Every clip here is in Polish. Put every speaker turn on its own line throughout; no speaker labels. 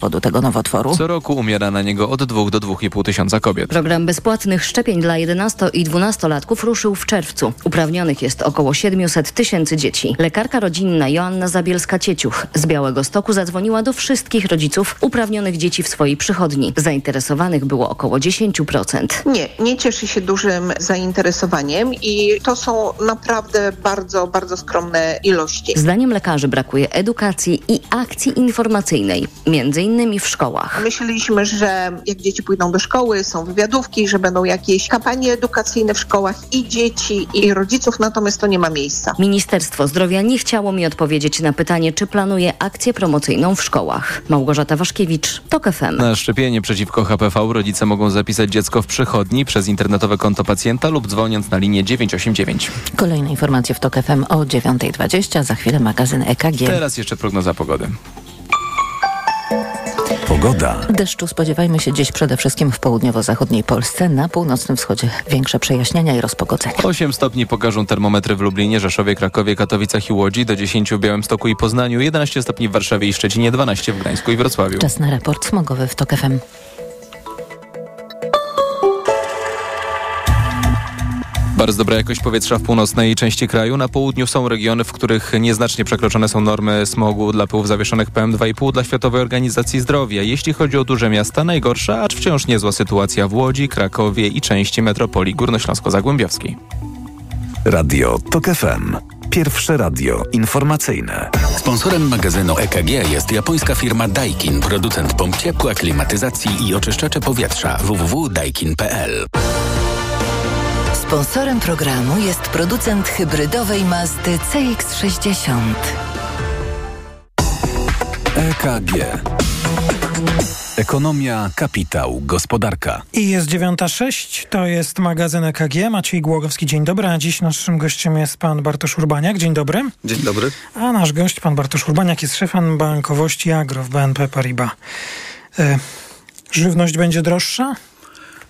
powodu tego nowotworu.
Co roku umiera na niego od 2 do 2,5 tysiąca kobiet.
Program bezpłatnych szczepień dla 11 i 12-latków ruszył w czerwcu. Uprawnionych jest około 700 tysięcy dzieci. Lekarka rodzinna Joanna Zabielska-Cieciuch z Białego Stoku zadzwoniła do wszystkich rodziców uprawnionych dzieci w swojej przychodni. Zainteresowanych było około 10%.
Nie, nie cieszy się dużym zainteresowaniem i to są naprawdę bardzo, bardzo skromne ilości.
Zdaniem lekarzy brakuje edukacji i akcji informacyjnej, między innymi w szkołach.
Myśleliśmy, że jak dzieci pójdą do szkoły, są wywiadówki, że będą jakieś kampanie edukacyjne w szkołach i dzieci, i rodziców, natomiast to nie ma miejsca.
Ministerstwo Zdrowia nie chciało mi odpowiedzieć na pytanie, czy planuje akcję promocyjną w szkołach. Małgorzata Waszkiewicz, TOK FM.
Na szczepienie przeciwko HPV rodzice mogą zapisać dziecko w przychodni przez internetowe konto pacjenta lub dzwoniąc na linię 989.
Kolejne informacje w TOK FM o 9.20, za chwilę magazyn EKG.
Teraz jeszcze prognoza pogody.
Pogoda.
Deszczu spodziewajmy się dziś przede wszystkim w południowo-zachodniej Polsce, na północnym wschodzie większe przejaśnienia i rozpogodzenie.
8 stopni pokażą termometry w Lublinie, Rzeszowie, Krakowie, Katowicach i Łodzi, do 10 w Białymstoku i Poznaniu, 11 stopni w Warszawie i Szczecinie, 12 w Gdańsku i Wrocławiu.
Czas na raport smogowy w TOK FM.
Bardzo dobra jakość powietrza w północnej części kraju. Na południu są regiony, w których nieznacznie przekroczone są normy smogu dla pyłów zawieszonych PM2,5 dla Światowej Organizacji Zdrowia. Jeśli chodzi o duże miasta, najgorsza, acz wciąż niezła sytuacja w Łodzi, Krakowie i części metropolii górnośląsko-zagłębiowskiej.
Radio TOK FM. Pierwsze radio informacyjne.
Sponsorem magazynu EKG jest japońska firma Daikin, producent pomp ciepła, klimatyzacji i oczyszczacze powietrza www.daikin.pl.
Sponsorem programu jest producent hybrydowej Mazdy CX-60.
EKG. Ekonomia, kapitał, gospodarka.
I jest 9.06, to jest magazyn EKG. Maciej Głogowski, dzień dobry. A dziś naszym gościem jest pan Bartosz Urbaniak. Dzień dobry.
Dzień dobry.
A nasz gość, pan Bartosz Urbaniak, jest szefem bankowości Agro w BNP Paribas. E, żywność będzie droższa?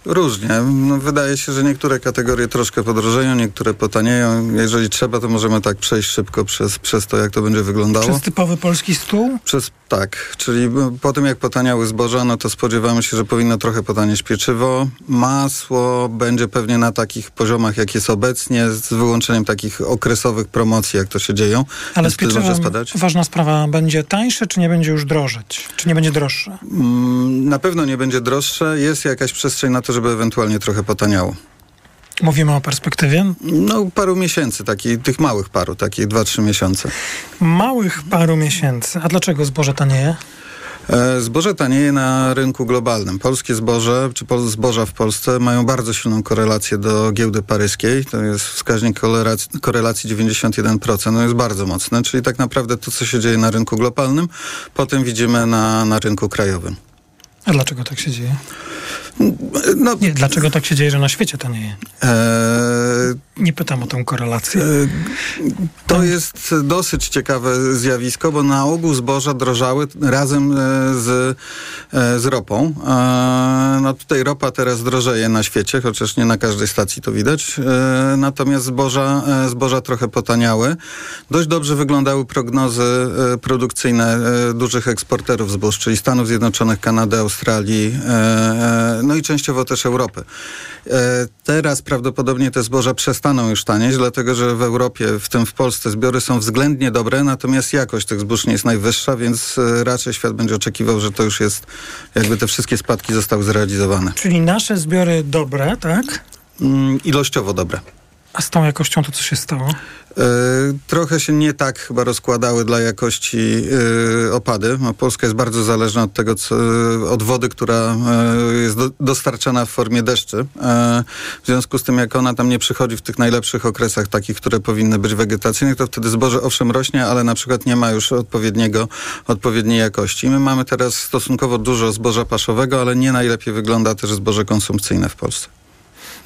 Różnie. No, wydaje się, że niektóre kategorie troszkę podrożeją, niektóre potanieją. Jeżeli trzeba, to możemy tak przejść szybko przez, przez to, jak to będzie wyglądało.
Przez typowy polski stół?
Przez tak, czyli po tym jak potaniały zboża, no to spodziewamy się, że powinno trochę potanieć pieczywo. Masło będzie pewnie na takich poziomach, jak jest obecnie, z wyłączeniem takich okresowych promocji, jak to się dzieją.
Ale z pieczywem ważna sprawa, będzie tańsze, czy nie będzie już drożeć? Czy nie będzie droższe?
Mm, na pewno nie będzie droższe. Jest jakaś przestrzeń na to, żeby ewentualnie trochę potaniało.
Mówimy o perspektywie?
No, paru miesięcy, taki, tych małych paru, takich dwa, trzy miesiące.
Małych paru miesięcy. A dlaczego zboże tanieje?
Zboże tanieje na rynku globalnym. Polskie zboże, czy zboża w Polsce mają bardzo silną korelację do giełdy paryskiej. To jest wskaźnik korelacji, korelacji 91%. No jest bardzo mocny, czyli tak naprawdę to, co się dzieje na rynku globalnym, potem widzimy na, na rynku krajowym.
A dlaczego tak się dzieje? No, nie, dlaczego tak się dzieje, że na świecie tanieje? Eee, nie pytam o tą korelację. Eee,
to jest dosyć ciekawe zjawisko, bo na ogół zboża drożały razem z, z ropą. Eee, no tutaj ropa teraz drożeje na świecie, chociaż nie na każdej stacji to widać. Eee, natomiast zboża, zboża trochę potaniały. Dość dobrze wyglądały prognozy produkcyjne dużych eksporterów zbóż, czyli Stanów Zjednoczonych, Kanady, Australii, no i częściowo też Europy. Teraz prawdopodobnie te zboża przestaną już tanieć, dlatego że w Europie, w tym w Polsce, zbiory są względnie dobre, natomiast jakość tych zbóż nie jest najwyższa, więc raczej świat będzie oczekiwał, że to już jest, jakby te wszystkie spadki zostały zrealizowane.
Czyli nasze zbiory dobre, tak?
Mm, ilościowo dobre.
A z tą jakością to co się stało?
Yy, trochę się nie tak chyba rozkładały dla jakości yy, opady. No, Polska jest bardzo zależna od tego, co, od wody, która yy, jest do, dostarczana w formie deszczy. w związku z tym, jak ona tam nie przychodzi w tych najlepszych okresach, takich, które powinny być wegetacyjne, to wtedy zboże owszem rośnie, ale na przykład nie ma już odpowiedniego, odpowiedniej jakości. My mamy teraz stosunkowo dużo zboża paszowego, ale nie najlepiej wygląda też zboże konsumpcyjne w Polsce.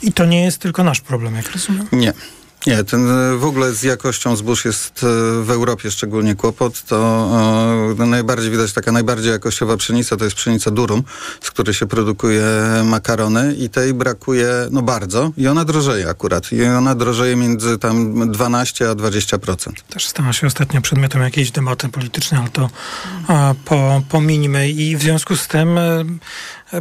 I to nie jest tylko nasz problem, jak rozumiem?
Nie. Nie, ten e, w ogóle z jakością zbóż jest e, w Europie szczególnie kłopot. To no, najbardziej widać taka najbardziej jakościowa pszenica to jest pszenica durum, z której się produkuje makarony i tej brakuje no bardzo i ona drożeje akurat. I ona drożeje między tam 12 a 20%.
Też stała się ostatnio przedmiotem jakiejś debaty politycznej, ale to a, po, pominimy i w związku z tym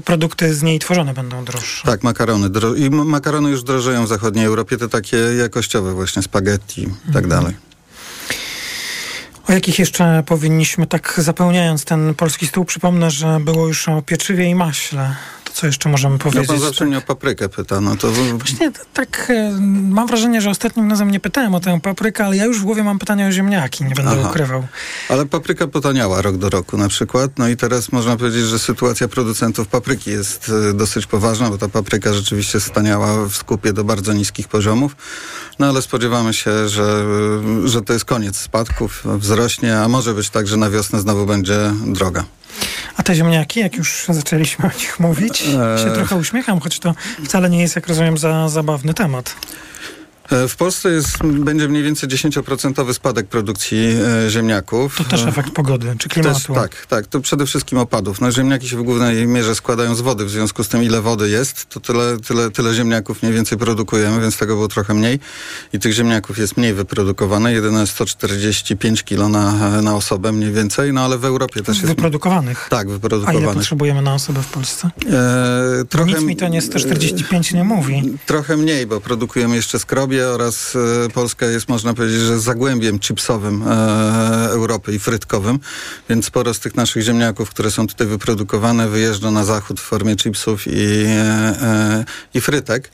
produkty z niej tworzone będą droższe.
Tak, makarony. Dro- I makarony już drożeją w zachodniej Europie, te takie jakościowe właśnie, spaghetti i tak mhm. dalej.
O jakich jeszcze powinniśmy, tak zapełniając ten polski stół, przypomnę, że było już o pieczywie i maśle co jeszcze możemy powiedzieć?
No pan zawsze tak. mnie o paprykę pyta, no to...
Właśnie tak, e, mam wrażenie, że ostatnim razem nie pytałem o tę paprykę, ale ja już w głowie mam pytanie o ziemniaki, nie będę Aha. ukrywał.
Ale papryka potaniała rok do roku na przykład, no i teraz można powiedzieć, że sytuacja producentów papryki jest e, dosyć poważna, bo ta papryka rzeczywiście staniała w skupie do bardzo niskich poziomów, no ale spodziewamy się, że, e, że to jest koniec spadków, wzrośnie, a może być tak, że na wiosnę znowu będzie droga.
A te ziemniaki, jak już zaczęliśmy o nich mówić. Się trochę uśmiecham, choć to wcale nie jest, jak rozumiem, za zabawny temat.
E, w Polsce jest, będzie mniej więcej 10% spadek produkcji e, ziemniaków.
To też efekt pogody czy klimatu? Też,
tak, tak. To przede wszystkim opadów. No, ziemniaki się w głównej mierze składają z wody, w związku z tym ile wody jest, to tyle, tyle, tyle ziemniaków mniej więcej produkujemy, więc tego było trochę mniej. I tych ziemniaków jest mniej wyprodukowane, jedyne 145 kg na, na osobę mniej więcej, no ale w Europie też jest...
Wyprodukowanych?
Tak, wyprodukowanych.
A ile potrzebujemy na osobę w Polsce? E, trochę, Nic mi to nie 145 nie mówi.
Trochę mniej, bo produkujemy jeszcze skrobi oraz e, Polska jest, można powiedzieć, że zagłębiem chipsowym e, Europy i frytkowym, więc sporo z tych naszych ziemniaków, które są tutaj wyprodukowane, wyjeżdża na zachód w formie chipsów i, e, i frytek.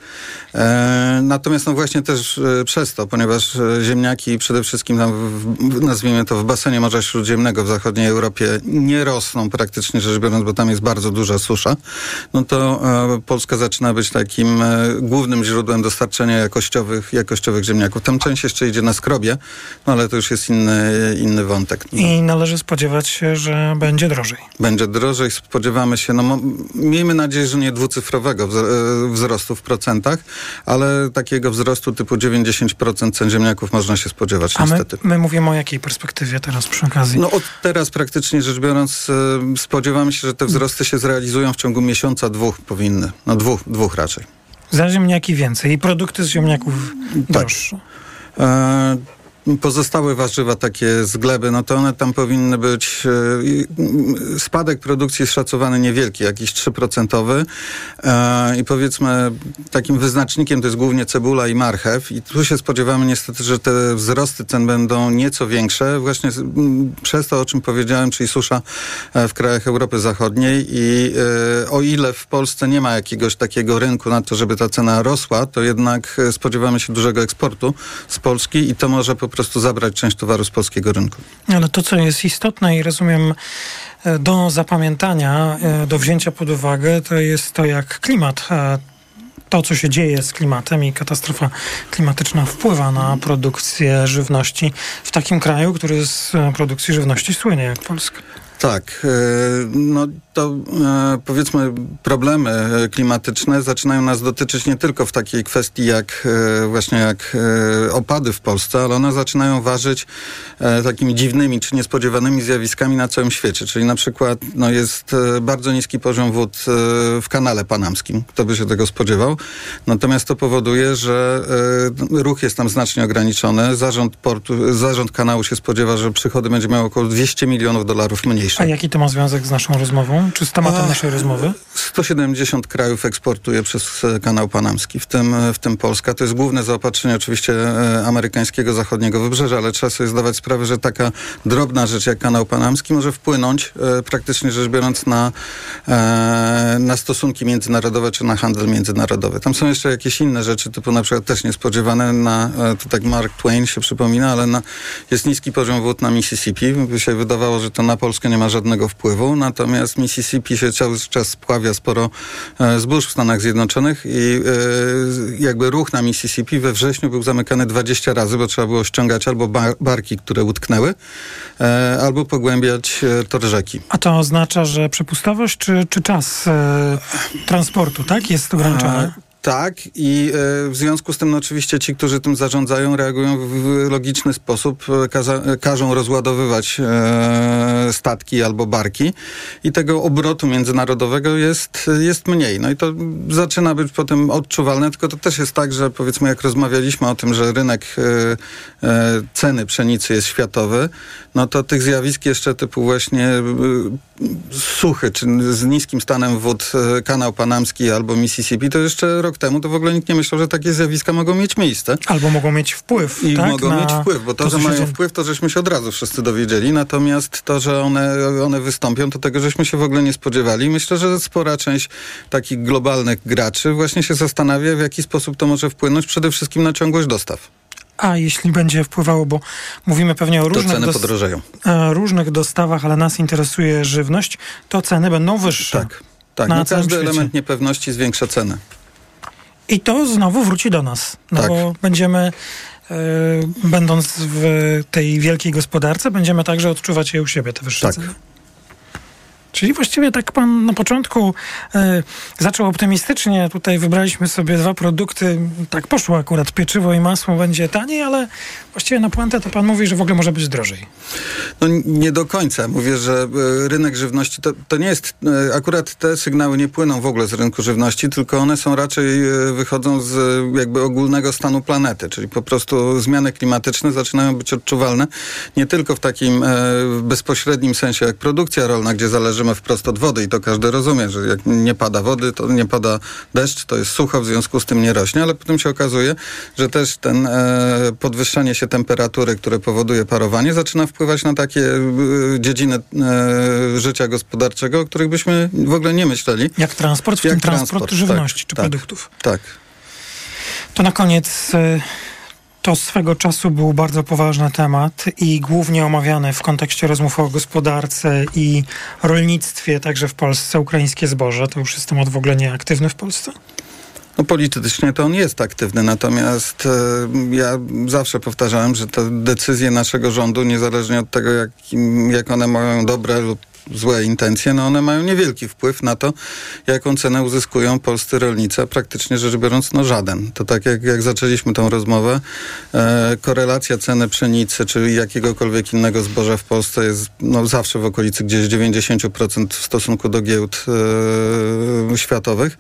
Natomiast no właśnie też przez to, ponieważ ziemniaki przede wszystkim tam, w, nazwijmy to w basenie Morza Śródziemnego w zachodniej Europie nie rosną praktycznie rzecz biorąc, bo tam jest bardzo duża susza, no to Polska zaczyna być takim głównym źródłem dostarczenia jakościowych jakościowych ziemniaków. Tam część jeszcze idzie na skrobie, no ale to już jest inny, inny wątek. No.
I należy spodziewać się, że będzie drożej.
Będzie drożej, spodziewamy się, no miejmy nadzieję, że nie dwucyfrowego e, wzrostu w procentach, ale takiego wzrostu typu 90% cen ziemniaków można się spodziewać
A
niestety.
My, my mówimy o jakiej perspektywie teraz przy okazji?
No od teraz praktycznie rzecz biorąc e, spodziewamy się, że te wzrosty się zrealizują w ciągu miesiąca, dwóch powinny. No dwóch, dwóch raczej.
Za ziemniaki więcej i produkty z ziemniaków droższe. Tak. E,
pozostałe warzywa takie z gleby, no to one tam powinny być, e, spadek produkcji jest szacowany niewielki, jakiś 3% e, i powiedzmy takim wyznacznikiem to jest głównie cebula i marchew. I tu się spodziewamy niestety, że te wzrosty cen będą nieco większe właśnie przez to, o czym powiedziałem, czyli susza e, w krajach Europy Zachodniej. I o ile w Polsce nie ma jakiegoś takiego rynku na to, żeby ta cena rosła, to jednak spodziewamy się dużego eksportu z Polski i to może po prostu zabrać część towaru z polskiego rynku.
Ale to, co jest istotne i rozumiem e, do zapamiętania, e, do wzięcia pod uwagę, to jest to, jak klimat e, to, co się dzieje z klimatem i katastrofa klimatyczna wpływa na produkcję żywności w takim kraju, który z produkcji żywności słynie jak Polska.
Tak, no to e, powiedzmy problemy klimatyczne zaczynają nas dotyczyć nie tylko w takiej kwestii jak e, właśnie jak e, opady w Polsce, ale one zaczynają ważyć takimi dziwnymi czy niespodziewanymi zjawiskami na całym świecie. Czyli na przykład no, jest bardzo niski poziom wód w kanale panamskim. Kto by się tego spodziewał? Natomiast to powoduje, że ruch jest tam znacznie ograniczony. Zarząd portu, zarząd kanału się spodziewa, że przychody będzie miał około 200 milionów dolarów mniejsze.
A jaki to ma związek z naszą rozmową? Czy z tematem naszej rozmowy?
170 krajów eksportuje przez e, kanał panamski, w tym, e, w tym Polska. To jest główne zaopatrzenie oczywiście e, amerykańskiego zachodniego wybrzeża, ale trzeba sobie zdawać sprawę, że taka drobna rzecz jak kanał panamski może wpłynąć praktycznie rzecz biorąc na, na stosunki międzynarodowe czy na handel międzynarodowy. Tam są jeszcze jakieś inne rzeczy, typu na przykład też niespodziewane, na, to tak Mark Twain się przypomina, ale na, jest niski poziom wód na Mississippi. By się wydawało, że to na Polskę nie ma żadnego wpływu, natomiast Mississippi się cały czas spławia sporo e, zbóż w Stanach Zjednoczonych i e, jakby ruch na Mississippi we wrześniu był zamykany 20 razy, bo trzeba było ściągać albo barki, które utknęły, e, albo pogłębiać tor rzeki.
A to oznacza, że przepustowość czy, czy czas transportu, tak, jest ograniczony?
Tak i e, w związku z tym no, oczywiście ci, którzy tym zarządzają, reagują w logiczny sposób, e, kaza, każą rozładowywać e, statki albo barki i tego obrotu międzynarodowego jest, jest mniej. No i to zaczyna być potem odczuwalne, tylko to też jest tak, że powiedzmy jak rozmawialiśmy o tym, że rynek e, e, ceny pszenicy jest światowy, no to tych zjawisk jeszcze typu właśnie e, suchy, czy z niskim stanem wód kanał panamski albo Mississippi, to jeszcze rok temu to w ogóle nikt nie myślał, że takie zjawiska mogą mieć miejsce.
Albo mogą mieć wpływ.
I
tak,
mogą mieć wpływ, bo to, to że mają wpływ, to żeśmy się od razu wszyscy dowiedzieli, natomiast to, że one, one wystąpią, to tego żeśmy się w ogóle nie spodziewali. Myślę, że spora część takich globalnych graczy właśnie się zastanawia, w jaki sposób to może wpłynąć przede wszystkim na ciągłość dostaw.
A jeśli będzie wpływało, bo mówimy pewnie o różnych. E, różnych dostawach, ale nas interesuje żywność, to ceny będą wyższe.
Tak, tak. No każdy świecie. element niepewności zwiększa cenę.
I to znowu wróci do nas, no tak. bo będziemy e, będąc w tej wielkiej gospodarce, będziemy także odczuwać je u siebie, te wyższe
tak.
ceny. Czyli właściwie tak pan na początku e, zaczął optymistycznie. Tutaj wybraliśmy sobie dwa produkty. Tak poszło akurat. Pieczywo i masło będzie taniej, ale właściwie na puentę to pan mówi, że w ogóle może być drożej.
No nie do końca. Mówię, że e, rynek żywności to, to nie jest... E, akurat te sygnały nie płyną w ogóle z rynku żywności, tylko one są raczej wychodzą z jakby ogólnego stanu planety. Czyli po prostu zmiany klimatyczne zaczynają być odczuwalne nie tylko w takim bezpośrednim sensie jak produkcja rolna, gdzie zależy zależymy wprost od wody i to każdy rozumie, że jak nie pada wody, to nie pada deszcz, to jest sucho, w związku z tym nie rośnie, ale potem się okazuje, że też ten e, podwyższanie się temperatury, które powoduje parowanie, zaczyna wpływać na takie e, dziedziny e, życia gospodarczego, o których byśmy w ogóle nie myśleli.
Jak transport, w jak tym transport, transport żywności tak, czy
tak,
produktów.
Tak.
To na koniec e, to swego czasu był bardzo poważny temat i głównie omawiany w kontekście rozmów o gospodarce i rolnictwie, także w Polsce, ukraińskie zboże. To już jest temat w ogóle nieaktywny w Polsce?
No politycznie to on jest aktywny, natomiast e, ja zawsze powtarzałem, że te decyzje naszego rządu, niezależnie od tego, jak, jak one mają dobre lub złe intencje, no one mają niewielki wpływ na to, jaką cenę uzyskują polscy rolnicy, a praktycznie rzecz biorąc, no żaden. To tak jak, jak zaczęliśmy tą rozmowę, e, korelacja ceny pszenicy czy jakiegokolwiek innego zboża w Polsce jest no, zawsze w okolicy gdzieś 90% w stosunku do giełd e, światowych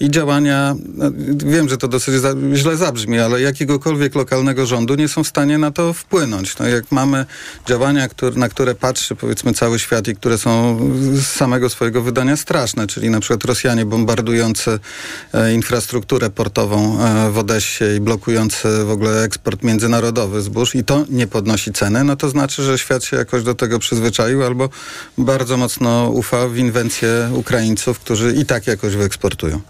i działania, no, wiem, że to dosyć za, źle zabrzmi, ale jakiegokolwiek lokalnego rządu nie są w stanie na to wpłynąć. No, jak mamy działania, które, na które patrzy powiedzmy cały świat i które są z samego swojego wydania straszne, czyli na przykład Rosjanie bombardujący e, infrastrukturę portową e, w Odessie i blokujący w ogóle eksport międzynarodowy zbóż i to nie podnosi ceny, no to znaczy, że świat się jakoś do tego przyzwyczaił albo bardzo mocno ufa w inwencję Ukraińców, którzy i tak jakoś wyeksportują.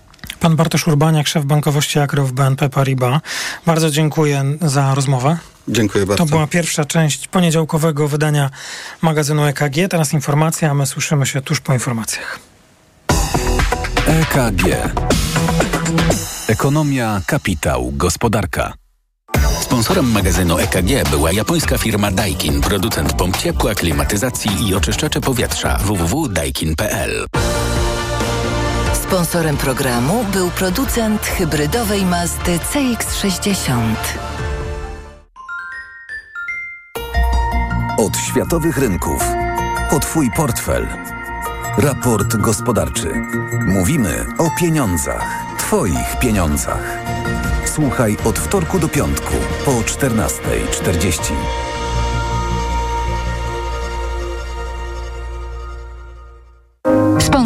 Pan Bartosz Urbaniak, szef bankowości Agro w BNP Paribas. Bardzo dziękuję za rozmowę.
Dziękuję bardzo.
To była pierwsza część poniedziałkowego wydania magazynu EKG. Teraz informacja, a my słyszymy się tuż po informacjach.
EKG. Ekonomia, kapitał, gospodarka.
Sponsorem magazynu EKG była japońska firma Daikin, producent pomp ciepła, klimatyzacji i oczyszczacze powietrza www.daikin.pl.
Sponsorem programu był producent hybrydowej Mazdy CX-60.
Od światowych rynków. O Twój portfel. Raport gospodarczy. Mówimy o pieniądzach. Twoich pieniądzach. Słuchaj od wtorku do piątku po 14.40.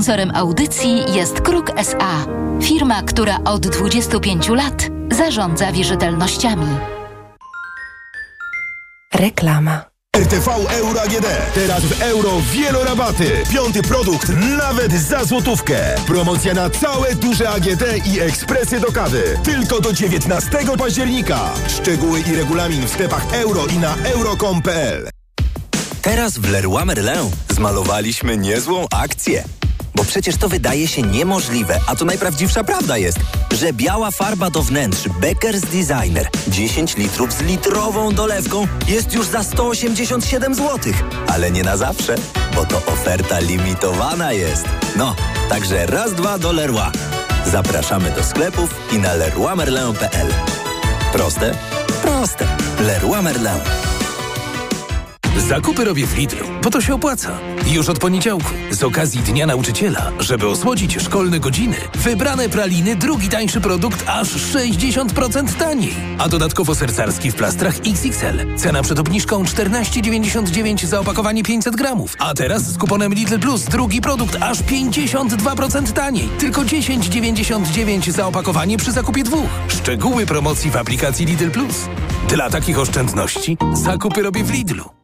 Sponsorem audycji jest Kruk SA. Firma, która od 25 lat zarządza wierzytelnościami.
Reklama.
RTV Euro AGD. Teraz w euro wielorabaty. Piąty produkt nawet za złotówkę. Promocja na całe duże AGD i ekspresy do kawy. Tylko do 19 października. Szczegóły i regulamin w sklepach euro i na euro.com.pl
Teraz w Leroy Merlin zmalowaliśmy niezłą akcję. Bo przecież to wydaje się niemożliwe, a to najprawdziwsza prawda jest, że biała farba do wnętrz Becker's Designer 10 litrów z litrową dolewką jest już za 187 zł. Ale nie na zawsze, bo to oferta limitowana jest. No, także raz, dwa do Leroy.
Zapraszamy do sklepów i na leroymerlin.pl. Proste? Proste. Leroy Merlin.
Zakupy robię w Lidlu, bo to się opłaca. Już od poniedziałku, z okazji Dnia Nauczyciela, żeby osłodzić szkolne godziny, wybrane praliny, drugi tańszy produkt aż 60% taniej. A dodatkowo sercarski w plastrach XXL. Cena przed obniżką 14,99 za opakowanie 500 gramów. A teraz z kuponem Lidl Plus drugi produkt aż 52% taniej. Tylko 10,99 za opakowanie przy zakupie dwóch. Szczegóły promocji w aplikacji Lidl Plus. Dla takich oszczędności zakupy robię w Lidlu.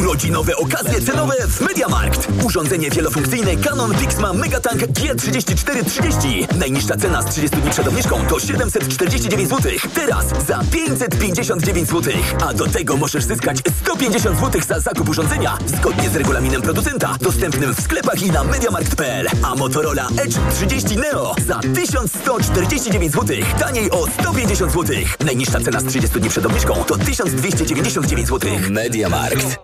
Urodzinowe okazje cenowe w Mediamarkt. Urządzenie wielofunkcyjne Canon Vixma Megatank G3430. Najniższa cena z 30 dni przed obniżką to 749 zł. Teraz za 559 zł. A do tego możesz zyskać 150 zł za zakup urządzenia zgodnie z regulaminem producenta dostępnym w sklepach i na mediamarkt.pl. A Motorola Edge 30 Neo za 1149 zł. Taniej o 150 zł. Najniższa cena z 30 dni przed obniżką to 1299 zł. Mediamarkt.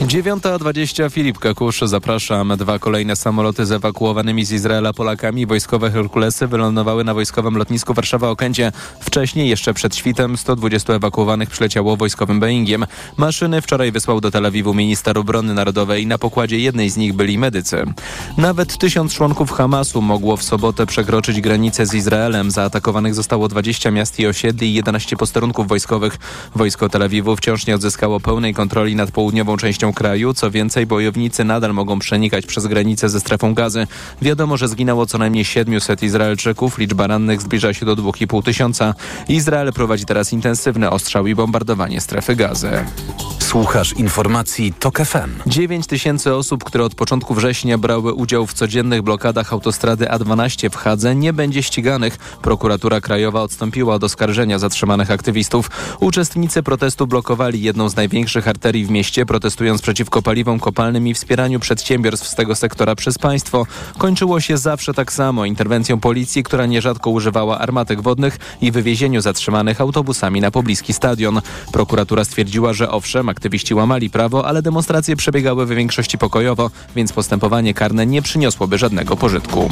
9.20 Filip Kakusz, zapraszam. Dwa kolejne samoloty z ewakuowanymi z Izraela Polakami, wojskowe Herkulesy, wylądowały na wojskowym lotnisku Warszawa-Okęcie. Wcześniej, jeszcze przed świtem, 120 ewakuowanych przyleciało wojskowym Boeingiem. Maszyny wczoraj wysłał do Tel Awiwu minister obrony narodowej. Na pokładzie jednej z nich byli medycy. Nawet tysiąc członków Hamasu mogło w sobotę przekroczyć granicę z Izraelem. Zaatakowanych zostało 20 miast i osiedli i 11 posterunków wojskowych. Wojsko Tel Awiwu wciąż nie odzyskało pełnej kontroli nad południową częścią kraju. Co więcej, bojownicy nadal mogą przenikać przez granicę ze strefą gazy. Wiadomo, że zginęło co najmniej 700 Izraelczyków. Liczba rannych zbliża się do 2,5 tysiąca. Izrael prowadzi teraz intensywny ostrzał i bombardowanie strefy gazy.
Słuchasz informacji TOK FM.
9 tysięcy osób, które od początku września brały udział w codziennych blokadach autostrady A12 w Hadze, nie będzie ściganych. Prokuratura Krajowa odstąpiła od oskarżenia zatrzymanych aktywistów. Uczestnicy protestu blokowali jedną z największych arterii w mieście, protestując przeciwko paliwom kopalnym i wspieraniu przedsiębiorstw z tego sektora przez państwo. Kończyło się zawsze tak samo interwencją policji, która nierzadko używała armatek wodnych i wywiezieniu zatrzymanych autobusami na pobliski stadion. Prokuratura stwierdziła, że owszem, aktywiści łamali prawo, ale demonstracje przebiegały w większości pokojowo, więc postępowanie karne nie przyniosłoby żadnego pożytku.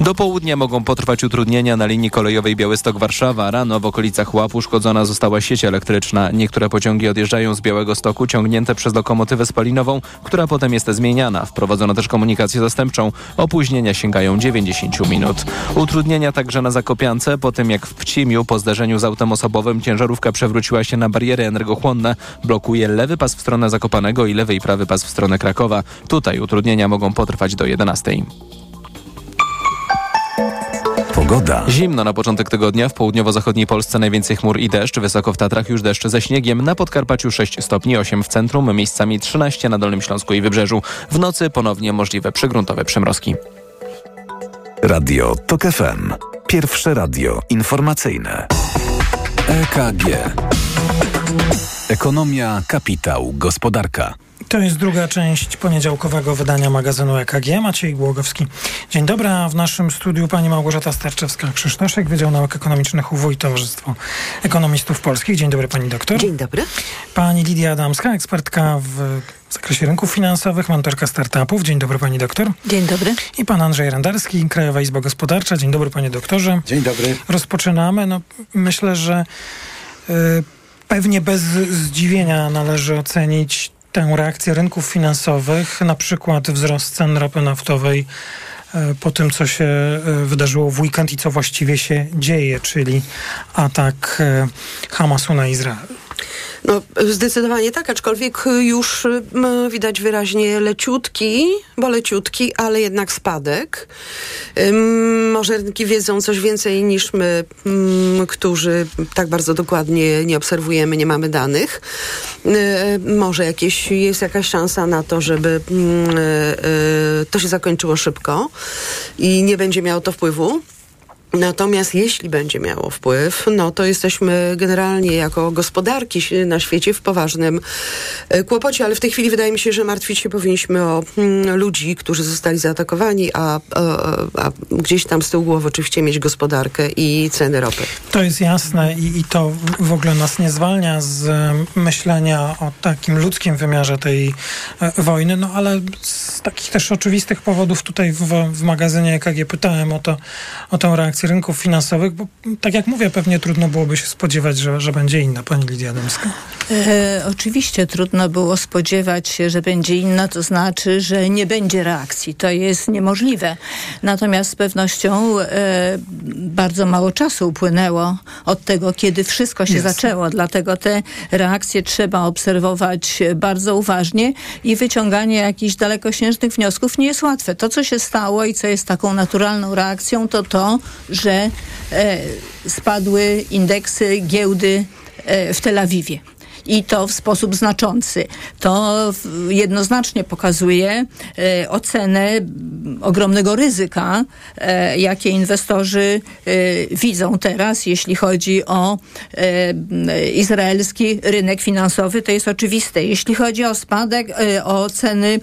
Do południa mogą potrwać utrudnienia na linii kolejowej Białystok-Warszawa. Rano w okolicach Łap uszkodzona została sieć elektryczna. Niektóre pociągi odjeżdżają z Białego Stoku ciągnięte przez lokomotywę spalinową, która potem jest zmieniana. Wprowadzono też komunikację zastępczą. Opóźnienia sięgają 90 minut. Utrudnienia także na Zakopiance. Po tym jak w Pcimiu po zdarzeniu z autem osobowym ciężarówka przewróciła się na bariery energochłonne. Blokuje lewy pas w stronę Zakopanego i lewy i prawy pas w stronę Krakowa. Tutaj utrudnienia mogą potrwać do 11.
Pogoda.
Zimno na początek tygodnia. W południowo-zachodniej Polsce najwięcej chmur i deszcz. Wysoko w Tatrach już deszcz ze śniegiem. Na Podkarpaciu 6 stopni, 8 w centrum, miejscami 13 na Dolnym Śląsku i Wybrzeżu. W nocy ponownie możliwe przygruntowe przymrozki.
Radio TOK FM. Pierwsze radio informacyjne. EKG. Ekonomia, kapitał, gospodarka.
To jest druga część poniedziałkowego wydania magazynu EKG. Maciej Głogowski. Dzień dobry, a w naszym studiu pani Małgorzata Starczewska-Krzysztoszek, Wydział Nauk Ekonomicznych UW i Towarzystwo Ekonomistów Polskich. Dzień dobry pani doktor.
Dzień dobry.
Pani Lidia Adamska, ekspertka w zakresie rynków finansowych, mentorka startupów. Dzień dobry pani doktor.
Dzień dobry.
I pan Andrzej Rendarski, Krajowa Izba Gospodarcza. Dzień dobry panie doktorze.
Dzień dobry.
Rozpoczynamy. No, myślę, że y, pewnie bez zdziwienia należy ocenić tę reakcję rynków finansowych, na przykład wzrost cen ropy naftowej e, po tym, co się e, wydarzyło w weekend i co właściwie się dzieje, czyli atak e, Hamasu na Izrael.
No, zdecydowanie tak, aczkolwiek już widać wyraźnie leciutki, bo leciutki, ale jednak spadek. Może rynki wiedzą coś więcej niż my, m, którzy tak bardzo dokładnie nie obserwujemy, nie mamy danych. Y, może jakieś, jest jakaś szansa na to, żeby y, y, to się zakończyło szybko i nie będzie miało to wpływu. Natomiast jeśli będzie miało wpływ, no to jesteśmy generalnie jako gospodarki na świecie w poważnym e, kłopocie, ale w tej chwili wydaje mi się, że martwić się powinniśmy o mm, ludzi, którzy zostali zaatakowani, a, a, a, gdzieś tam z tyłu głowy oczywiście mieć gospodarkę i ceny ropy.
To jest jasne i, i to w ogóle nas nie zwalnia z myślenia o takim ludzkim wymiarze tej e, wojny, no ale z takich też oczywistych powodów tutaj w, w magazynie EKG pytałem o to, o tę reakcję rynków finansowych, bo tak jak mówię, pewnie trudno byłoby się spodziewać, że, że będzie inna, pani Lidia Dębska.
E, oczywiście trudno było spodziewać się, że będzie inna, to znaczy, że nie będzie reakcji. To jest niemożliwe. Natomiast z pewnością e, bardzo mało czasu upłynęło od tego, kiedy wszystko się zaczęło. Dlatego te reakcje trzeba obserwować bardzo uważnie i wyciąganie jakichś dalekosiężnych wniosków nie jest łatwe. To, co się stało i co jest taką naturalną reakcją, to to, że e, spadły indeksy giełdy e, w Tel Awiwie i to w sposób znaczący. To jednoznacznie pokazuje e, ocenę ogromnego ryzyka, e, jakie inwestorzy e, widzą teraz, jeśli chodzi o izraelski rynek finansowy. To jest oczywiste. Jeśli chodzi o spadek, o ceny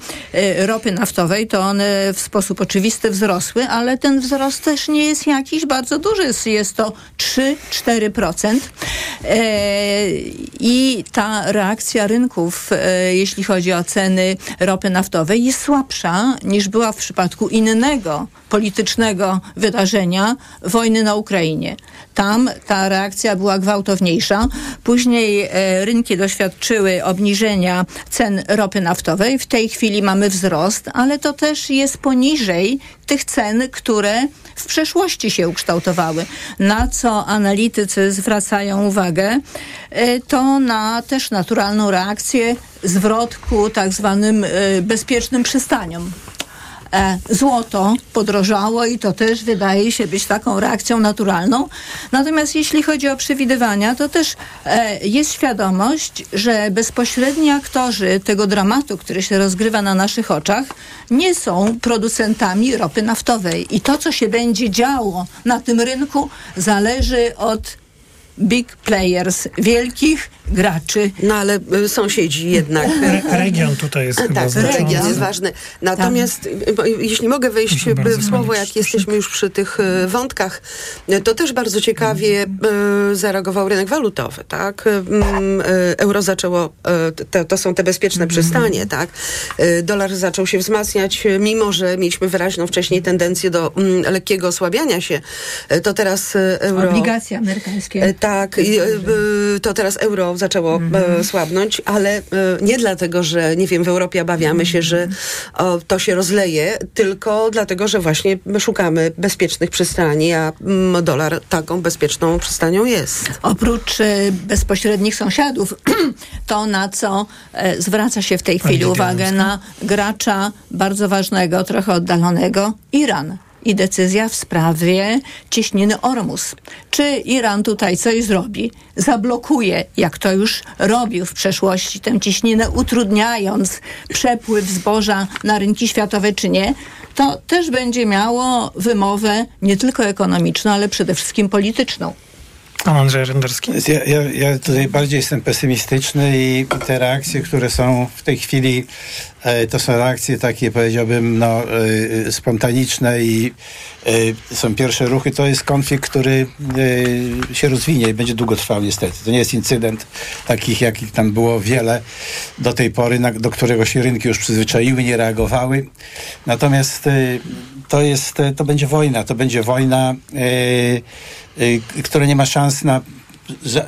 ropy naftowej, to one w sposób oczywisty wzrosły, ale ten wzrost też nie jest jakiś bardzo duży. Jest to 3-4%. I ta reakcja rynków, e, jeśli chodzi o ceny ropy naftowej, jest słabsza niż była w przypadku innego politycznego wydarzenia wojny na Ukrainie. Tam ta reakcja była gwałtowniejsza. Później e, rynki doświadczyły obniżenia cen ropy naftowej. W tej chwili mamy wzrost, ale to też jest poniżej tych cen, które w przeszłości się ukształtowały. Na co analitycy zwracają uwagę, e, to na też naturalną reakcję zwrot ku tak zwanym e, bezpiecznym przystaniom. E, złoto podrożało i to też wydaje się być taką reakcją naturalną. Natomiast jeśli chodzi o przewidywania, to też jest świadomość, że bezpośredni aktorzy tego dramatu, który się rozgrywa na naszych oczach, nie są producentami ropy naftowej. I to, co się będzie działo na tym rynku, zależy od big players, wielkich graczy.
No ale y, sąsiedzi jednak.
Re region tutaj jest chyba
Tak,
znaczący.
region jest ważny. Natomiast y, jeśli mogę wejść w słowo, jak jesteśmy już przy tych y, wątkach, to też bardzo ciekawie zareagował rynek walutowy, tak? Mm, Euro zaczęło, to, to są te bezpieczne przystanie, tak? Dolar zaczął się wzmacniać, mimo że mieliśmy wyraźną wcześniej tendencję do mm, lekkiego osłabiania się, to teraz euro...
Obligacje amerykańskie.
Tak, to teraz euro zaczęło mhm. słabnąć, ale nie dlatego, że nie wiem, w Europie obawiamy się, że o, to się rozleje, tylko dlatego, że właśnie szukamy bezpiecznych przystani, a dolar taką bezpieczną przystanią jest.
Oprócz e, bezpośrednich sąsiadów, to na co e, zwraca się w tej chwili uwagę na gracza bardzo ważnego, trochę oddalonego, Iran i decyzja w sprawie cieśniny Ormus. Czy Iran tutaj coś zrobi? Zablokuje, jak to już robił w przeszłości, tę cieśninę, utrudniając przepływ zboża na rynki światowe, czy nie? To też będzie miało wymowę nie tylko ekonomiczną, ale przede wszystkim polityczną.
Pan Andrzej Renderski.
Ja, ja, ja tutaj bardziej jestem pesymistyczny i te reakcje, które są w tej chwili, e, to są reakcje takie, powiedziałbym, no, e, spontaniczne i e, są pierwsze ruchy. To jest konflikt, który się rozwinie i będzie długotrwały niestety. To nie jest incydent takich, jakich tam było wiele do tej pory, na, do którego się rynki już przyzwyczaiły, nie reagowały. Natomiast to jest, to będzie wojna, to będzie wojna które nie ma szans na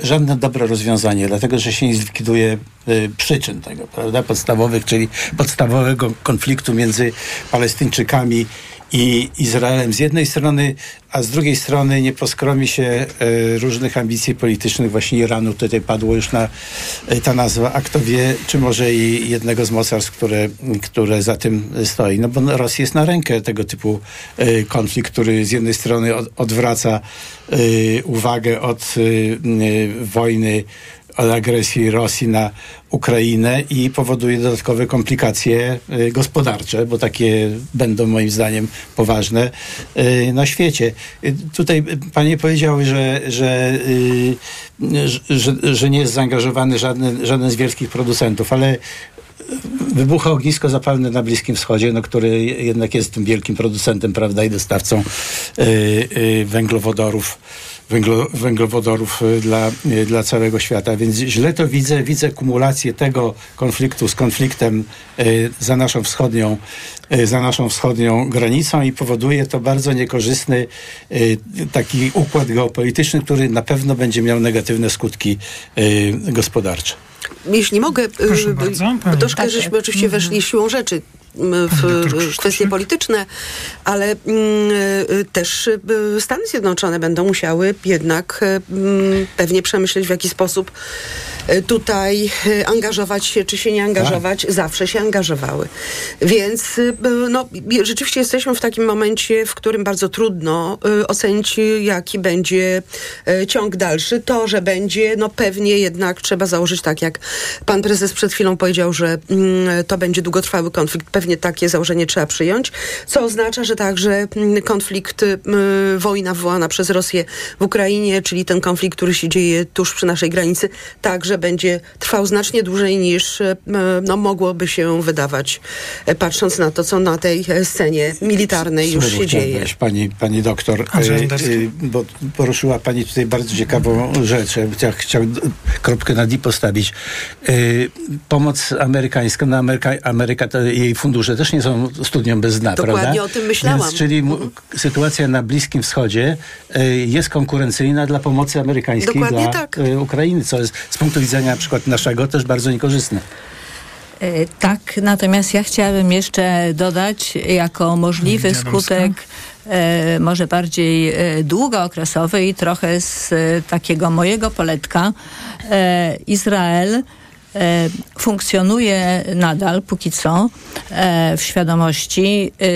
żadne dobre rozwiązanie, dlatego że się nie zlikwiduje y, przyczyn tego, prawda, podstawowych, czyli podstawowego konfliktu między Palestyńczykami i Izraelem z jednej strony, a z drugiej strony nie poskromi się e, różnych ambicji politycznych właśnie Iranu. Tutaj padło już na e, ta nazwa, a kto wie, czy może i jednego z mocarstw, które, które za tym stoi. No bo Rosja jest na rękę tego typu e, konflikt, który z jednej strony od, odwraca uwagę od wojny od agresji Rosji na Ukrainę i powoduje dodatkowe komplikacje y, gospodarcze, bo takie będą moim zdaniem poważne y, na świecie. Y, tutaj panie powiedziały, że, że, że, że nie jest zaangażowany żaden, żaden z wielkich producentów, ale wybucha ognisko zapalne na Bliskim Wschodzie, no, który jednak jest tym wielkim producentem, prawda, i dostawcą węglowodorów węglo, węglowodorów y, dla, y, dla całego świata. Więc źle to widzę. Widzę kumulację tego konfliktu z konfliktem y, za naszą wschodnią, za naszą wschodnią granicą i powoduje to bardzo niekorzystny taki układ geopolityczny, który na pewno będzie miał negatywne skutki gospodarcze.
Jeśli mogę, bardzo, troszkę tak, żeśmy oczywiście mhm. weszli siłą rzeczy w kwestie polityczne, ale mm, y, też y, Stany Zjednoczone będą musiały jednak y, mm, pewnie przemyśleć, w jaki sposób tutaj angażować się, czy się nie angażować. Tak. Zawsze się angażowały. Więc no, rzeczywiście jesteśmy w takim momencie, w którym bardzo trudno ocenić, jaki będzie ciąg dalszy. To, że będzie, no pewnie jednak trzeba założyć tak, jak pan prezes przed chwilą powiedział, że mm, to będzie długotrwały konflikt pewnie takie założenie trzeba przyjąć, co oznacza, że także mm, konflikt, mm, wojna wywołana przez Rosję w Ukrainie, czyli ten konflikt, który się dzieje tuż przy naszej granicy, także będzie trwał znacznie dłużej niż mm, no, mogłoby się wydawać, e, patrząc na to, co na tej e, scenie militarnej już się dzieje.
Pani, pani doktor, e, bo poruszyła pani tutaj bardzo ciekawą rzecz. Ja chciał, chciał kropkę na D postawić. Pomoc amerykańska, no Ameryka, Ameryka jej fundusz fundusze też nie są studium bez dna,
Dokładnie
prawda?
o tym myślałam. Więc,
czyli mhm. sytuacja na Bliskim Wschodzie y, jest konkurencyjna dla pomocy amerykańskiej Dokładnie dla tak. y, Ukrainy, co jest z punktu widzenia na przykład naszego też bardzo niekorzystne.
E, tak, natomiast ja chciałabym jeszcze dodać jako możliwy skutek e, może bardziej e, długookresowy i trochę z takiego mojego poletka Izrael E, funkcjonuje nadal póki co e, w świadomości e,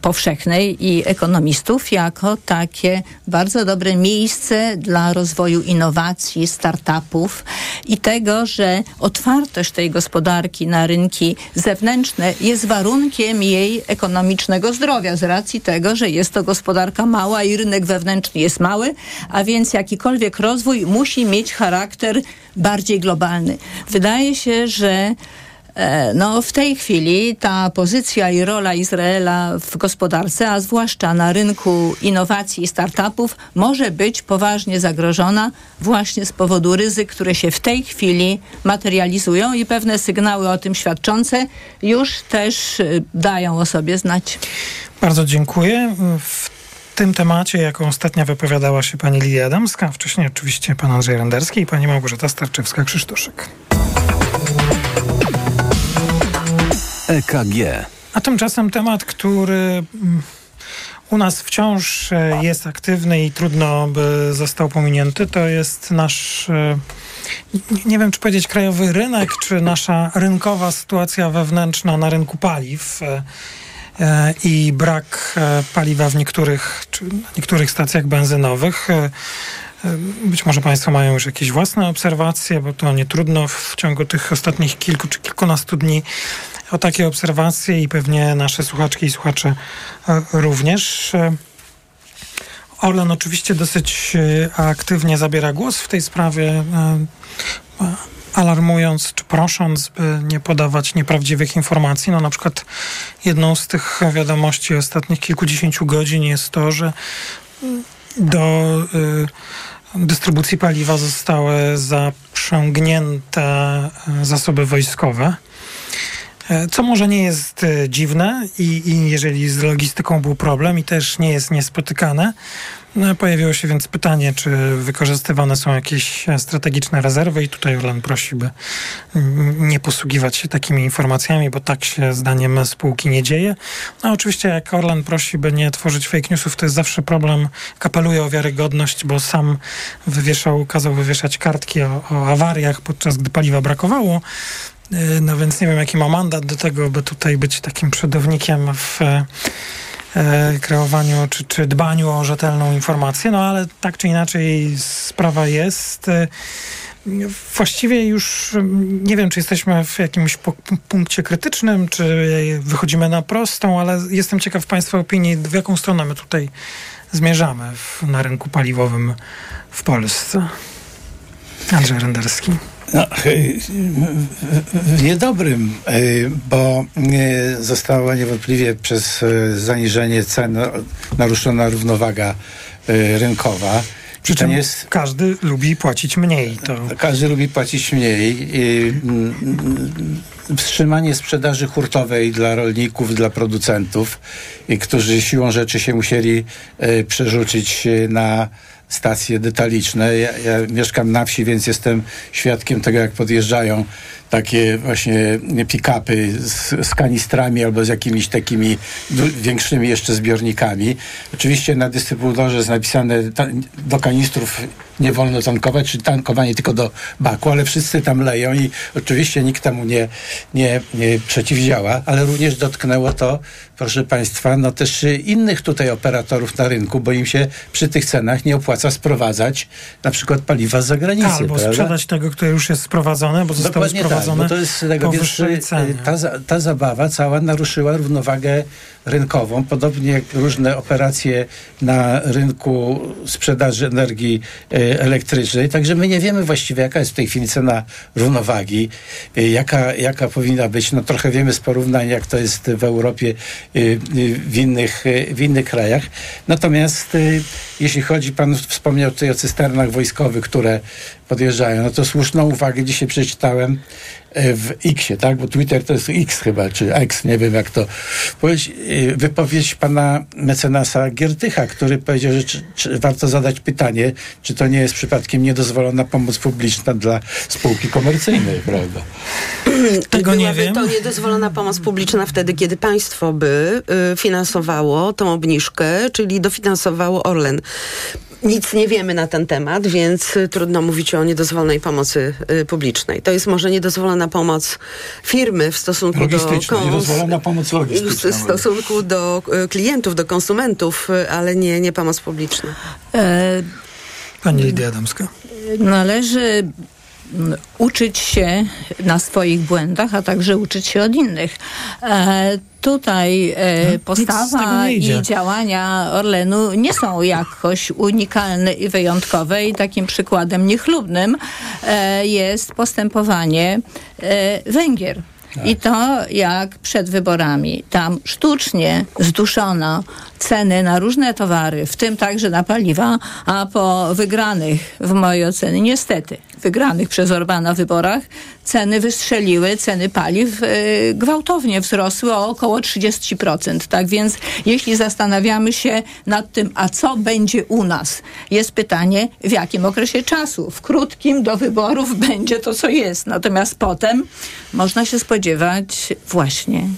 powszechnej i ekonomistów jako takie bardzo dobre miejsce dla rozwoju innowacji, startupów i tego, że otwartość tej gospodarki na rynki zewnętrzne jest warunkiem jej ekonomicznego zdrowia z racji tego, że jest to gospodarka mała i rynek wewnętrzny jest mały, a więc jakikolwiek rozwój musi mieć charakter bardziej globalny. Wydaje się, że e, no, w tej chwili ta pozycja i rola Izraela w gospodarce, a zwłaszcza na rynku innowacji i startupów, może być poważnie zagrożona właśnie z powodu ryzyk, które się w tej chwili materializują i pewne sygnały o tym świadczące już też e, dają o sobie znać.
Bardzo dziękuję. W tym temacie, jako ostatnia wypowiadała się pani Lidia Adamska, wcześniej oczywiście pan Andrzej Renderski i pani Małgorzata Starczewska-Krzysztoszek.
EKG.
A tymczasem temat, który mm, u nas wciąż e, jest aktywny i trudno by został pominięty, to jest nasz, e, nie wiem czy powiedzieć krajowy rynek, czy nasza rynkowa sytuacja wewnętrzna na rynku paliw. E, i brak e, paliwa w niektórych, czy niektórych stacjach benzynowych. E, być może Państwo mają już jakieś własne obserwacje, bo to nie trudno w ciągu tych ostatnich kilku czy kilkunastu dni o takie obserwacje i pewnie nasze słuchaczki i słuchacze również. Orlen oczywiście dosyć aktywnie zabiera głos w tej sprawie alarmując czy prosząc, by nie podawać nieprawdziwych informacji. No na przykład jedną z tych wiadomości ostatnich kilkudziesięciu godzin jest to, że do y, dystrybucji paliwa zostały zaprzęgnięte y, zasoby wojskowe. Y, co może nie jest y, dziwne i, i jeżeli z logistyką był problem i też nie jest niespotykane, No, pojawiło się więc pytanie, czy wykorzystywane są jakieś strategiczne rezerwy i tutaj Orlen prosi, by nie posługiwać się takimi informacjami, bo tak się zdaniem spółki nie dzieje. No oczywiście jak Orlen prosi, by nie tworzyć fake newsów, to jest zawsze problem, kapeluje o wiarygodność, bo sam wywieszał, kazał wywieszać kartki o, o awariach, podczas gdy paliwa brakowało. No więc nie wiem, jaki ma mandat do tego, by tutaj być takim przodownikiem w kreowaniu czy, czy dbaniu o rzetelną informację, no ale tak czy inaczej sprawa jest. E, właściwie już nie wiem, czy jesteśmy w jakimś punkcie krytycznym, czy wychodzimy na prostą, ale jestem ciekaw Państwa opinii, w jaką stronę my tutaj zmierzamy w, na rynku paliwowym w Polsce. Andrzej Renderski.
No, w niedobrym, bo została niewątpliwie przez zaniżenie cen naruszona równowaga rynkowa.
Przy czym jest... każdy lubi płacić mniej. To...
Każdy lubi płacić mniej. Wstrzymanie sprzedaży hurtowej dla rolników, dla producentów, którzy siłą rzeczy się musieli przerzucić na stacje detaliczne. Ja, ja, mieszkam na wsi, więc jestem świadkiem tego, jak podjeżdżają takie właśnie pick-upy z, z kanistrami albo z jakimiś takimi większymi jeszcze zbiornikami. Oczywiście na dystrybutorze jest napisane do kanistrów nie wolno tankować, czy tankowanie tylko do baku, ale wszyscy tam leją i oczywiście nikt temu nie, nie, nie przeciwdziała, ale również dotknęło to, proszę Państwa, no też innych tutaj operatorów na rynku, bo im się przy tych cenach nie opłaca sprowadzać na przykład paliwa z zagranicy.
Albo prawda? sprzedać tego, które już jest sprowadzone, bo zostało Dokładnie sprowadzone tak, bo to jest tego, y,
ta, ta zabawa cała naruszyła równowagę rynkową, podobnie jak różne operacje na rynku sprzedaży energii e, elektrycznej. Także my nie wiemy właściwie, jaka jest w tej chwili cena równowagi, e, jaka, jaka powinna być. No trochę wiemy z porównań, jak to jest w Europie, e, w innych, w innych krajach. Natomiast jeśli chodzi, pan wspomniał tutaj o cysternach wojskowych, które podjeżdżają, no to słuszną uwagę dzisiaj przeczytałem E, w Xie, tak? Bo Twitter to jest X chyba, czy X, nie wiem jak to powiedzieć. Wypowiedź pana mecenasa Giertycha, który powiedział, że czy, czy warto zadać pytanie, czy to nie jest przypadkiem niedozwolona pomoc publiczna dla spółki komercyjnej, prawda?
Tego nie wiem.
to niedozwolona pomoc publiczna wtedy, kiedy państwo by y, finansowało tą obniżkę, czyli dofinansowało Orlen. Nic nie wiemy na ten temat, więc y, trudno mówić o niedozwolonej pomocy y, publicznej. To jest może niedozwolona pomoc firmy w stosunku do...
niedozwolona pomoc logistyczna.
W stosunku do y, klientów, do konsumentów, ale nie, nie pomoc publiczna. E,
Pani Lidia Adamska.
Należy uczyć się na swoich błędach, a także uczyć się od innych. E, tutaj e, no, postawa i działania Orlenu nie są jakoś unikalne i wyjątkowe i takim przykładem niechlubnym e, jest postępowanie e, Węgier. Tak. I to jak przed wyborami. Tam sztucznie zduszono ceny na różne towary, w tym także na paliwa, a po wygranych, w mojej ocenie, niestety, wygranych przez Orbana wyborach, ceny wystrzeliły, ceny paliw y, gwałtownie wzrosły o około 30%. Tak więc jeśli zastanawiamy się nad tym, a co będzie u nas, jest pytanie, w jakim okresie czasu. W krótkim do wyborów będzie to, co jest. Natomiast potem można się spodziewać właśnie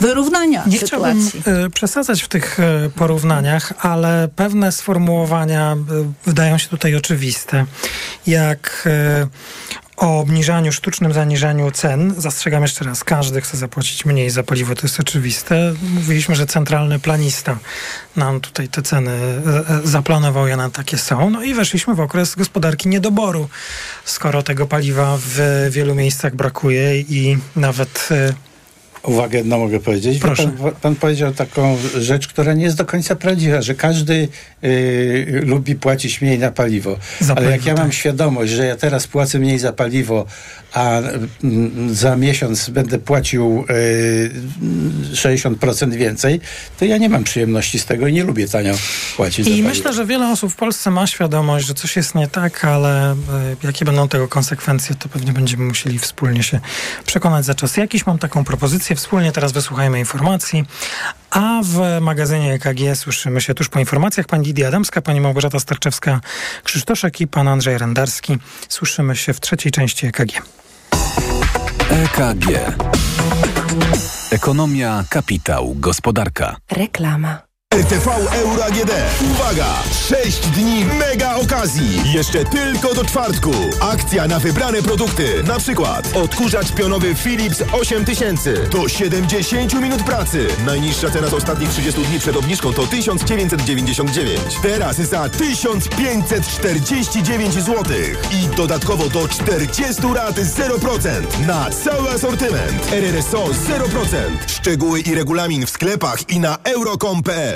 wyrównania
Nie
sytuacji.
chciałbym y, przesadzać w tych y, porównaniach, ale pewne sformułowania y, wydają się tutaj oczywiste. Jak o obniżaniu, sztucznym zaniżaniu cen. Zastrzegam jeszcze raz, każdy chce zapłacić mniej za paliwo, to jest oczywiste. Mówiliśmy, że centralny planista nam tutaj te ceny zaplanował, ja na takie są. No i weszliśmy w okres gospodarki niedoboru, skoro tego paliwa w wielu miejscach brakuje i nawet
uwagę jedną mogę powiedzieć. Proszę. Pan, pan, powiedział taką rzecz, która nie jest do końca prawdziwa, że każdy y, lubi płacić mniej na paliwo. Za Ale paliwo, jak ja mam tak. świadomość, że ja teraz płacę mniej za paliwo, a mm, za miesiąc będę płacił y, 60% więcej, to ja nie mam przyjemności z tego i nie lubię tanio płacić
I myślę, że wiele osób w Polsce ma świadomość, że coś jest nie tak, ale y, jakie będą tego konsekwencje, to pewnie będziemy musieli wspólnie się przekonać za czas jakiś. Mam taką propozycję wspólnie teraz wysłuchajmy informacji, a w magazynie EKG słyszymy się tuż po informacjach. Pani Lidia Adamska, pani Małgorzata Starczewska-Krzysztoszek i pan Andrzej Rendarski. Słyszymy się w trzeciej części EKG.
EKG. Ekonomia, kapitał, gospodarka.
Reklama.
RTV Euro AGD. Uwaga! 6 dni mega okazji. Jeszcze tylko do czwartku. Akcja na wybrane produkty. Na przykład odkurzacz pionowy Philips 8000 do 70 minut pracy. Najniższa cena z ostatnich 30 dni przed obniżką to 1999. Teraz za 1549 zł. I dodatkowo do 40 rat 0% na cały asortyment. RRSO 0%. Szczegóły i regulamin w sklepach i na euro.com.pl.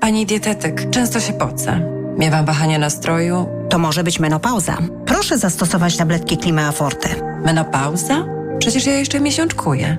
Pani dietetyk, często się pocę. Miewam wahania nastroju.
To może być menopauza. Proszę zastosować tabletki Klima Forte.
Menopauza? Przecież ja jeszcze miesiączkuję.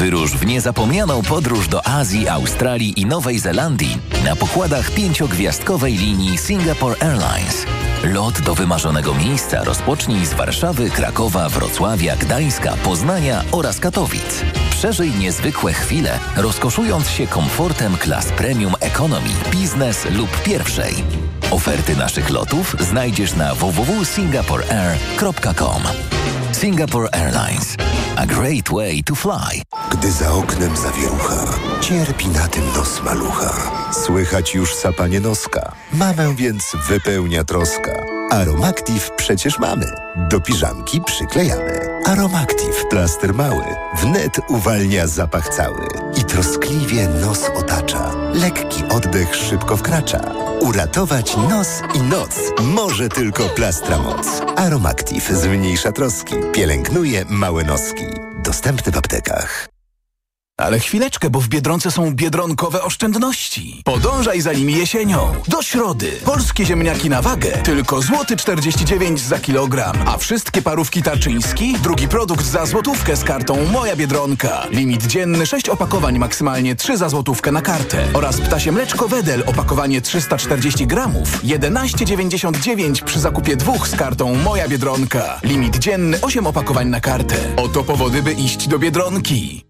Wyrusz w niezapomnianą podróż do Azji, Australii i Nowej Zelandii na pokładach pięciogwiazdkowej linii Singapore Airlines. Lot do wymarzonego miejsca rozpocznij z Warszawy, Krakowa, Wrocławia, Gdańska, Poznania oraz Katowic. Przeżyj niezwykłe chwile, rozkoszując się komfortem klas premium economy, biznes lub pierwszej. Oferty naszych lotów znajdziesz na www.singaporeair.com. Singapore Airlines. A great way to fly.
Gdy za oknem zawierucha, cierpi na tym nos malucha. Słychać już sapanie noska. Mamę więc wypełnia troska. Aromactive przecież mamy. Do piżamki przyklejamy. Aromactive plaster mały. Wnet uwalnia zapach cały. I troskliwie nos otacza. Lekki oddech szybko wkracza. Uratować nos i noc może tylko plastra moc. Aromactive zmniejsza troski. Pielęgnuje małe noski. Dostępny w aptekach.
Ale chwileczkę, bo w Biedronce są biedronkowe oszczędności. Podążaj za nimi jesienią. Do środy. Polskie ziemniaki na wagę. Tylko złoty 49 za kilogram. A wszystkie parówki Tarczyński? Drugi produkt za złotówkę z kartą Moja Biedronka. Limit dzienny 6 opakowań, maksymalnie 3 za złotówkę na kartę. Oraz ptasie mleczko Wedel, opakowanie 340 gramów. 11,99 przy zakupie dwóch z kartą Moja Biedronka. Limit dzienny 8 opakowań na kartę. Oto powody, by iść do Biedronki.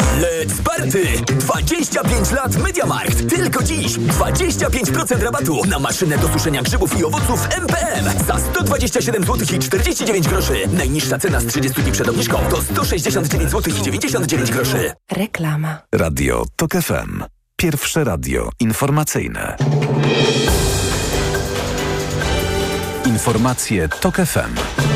Let's party! 25 lat MediaMarkt. Tylko dziś 25% rabatu na maszynę do suszenia grzybów i owoców MPM za 127 zł i 49 groszy. Najniższa cena z 30 dni przed obniżką to 169 zł i 99 groszy.
Reklama.
Radio TOK FM. Pierwsze radio informacyjne. Informacje TOK FM.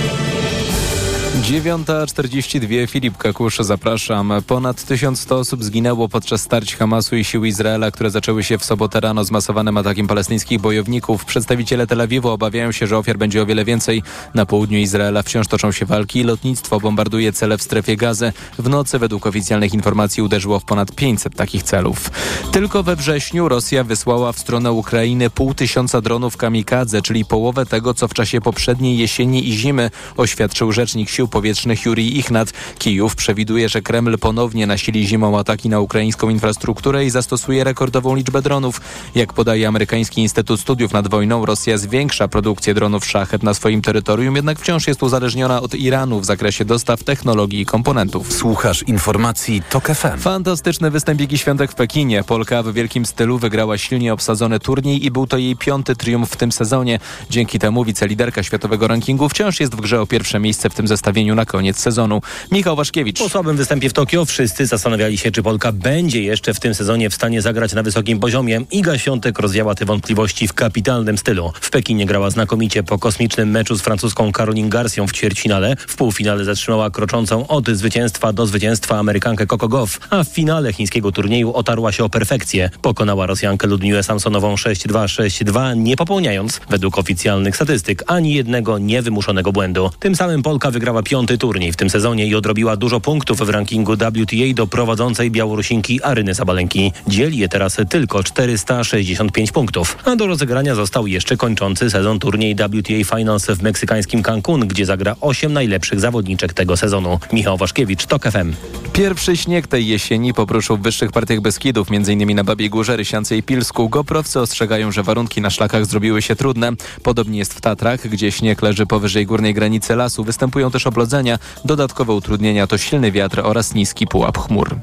9.42 Filip Kakusz, zapraszam. Ponad 1100 osób zginęło podczas starć Hamasu i sił Izraela, które zaczęły się w sobotę rano zmasowanym atakiem palestyńskich bojowników. Przedstawiciele Tel Awiwu obawiają się, że ofiar będzie o wiele więcej. Na południu Izraela wciąż toczą się walki. Lotnictwo bombarduje cele w strefie gazy. W nocy według oficjalnych informacji uderzyło w ponad 500 takich celów. Tylko we wrześniu Rosja wysłała w stronę Ukrainy pół tysiąca dronów kamikadze, czyli połowę tego, co w czasie poprzedniej jesieni i zimy, oświadczył rzecznik sił sił powietrznych Jurij Ichnat. Kijów przewiduje, że Kreml ponownie nasili zimą ataki na ukraińską infrastrukturę i zastosuje rekordową liczbę dronów. Jak podaje amerykański Instytut Studiów nad Wojną, Rosja zwiększa produkcję dronów szachet na swoim terytorium, jednak wciąż jest uzależniona od Iranu w zakresie dostaw technologii i komponentów.
Słuchasz informacji TOK FM.
Fantastyczny występ Igi Świątek w Pekinie. Polka w wielkim stylu wygrała silnie obsadzony turniej i był to jej piąty triumf w tym sezonie. Dzięki temu wiceliderka światowego rankingu wciąż jest w grze o pierwsze miejsce w tym na koniec sezonu. Michał Waszkiewicz.
Po słabym występie w Tokio wszyscy zastanawiali się, czy Polka będzie jeszcze w tym sezonie w stanie zagrać na wysokim poziomie. Iga Świątek rozwiała te wątpliwości w kapitalnym stylu. W Pekinie grała znakomicie po kosmicznym meczu z francuską Caroline Garcją w ćwierćfinale. W półfinale zatrzymała kroczącą od zwycięstwa do zwycięstwa Amerykankę Coco Goff, a w finale chińskiego turnieju otarła się o perfekcję. Pokonała Rosjankę Ludmiłę Samsonową 6-2-6-2, nie popełniając, według oficjalnych statystyk, ani jednego niewymuszonego błędu. Tym samym Polka wygrała piąty turniej w tym sezonie i odrobiła dużo punktów w rankingu WTA do prowadzącej Białorusinki Aryny Sabalenki. Dzieli je teraz tylko 465 punktów. A do rozegrania został jeszcze kończący sezon turniej WTA Finals w meksykańskim Cancun, gdzie zagra 8 najlepszych zawodniczek tego sezonu. Michał Waszkiewicz, TOK FM.
Pierwszy śnieg tej jesieni popruszył w wyższych partiach Beskidów, m.in. na Babiej Górze, Rysiance i Pilsku. Goprowcy ostrzegają, że warunki na szlakach zrobiły się trudne. Podobnie jest w Tatrach, gdzie śnieg leży powyżej górnej granicy lasu. Występują też oblodzenia. Dodatkowe utrudnienia to silny wiatr oraz niski pułap chmur.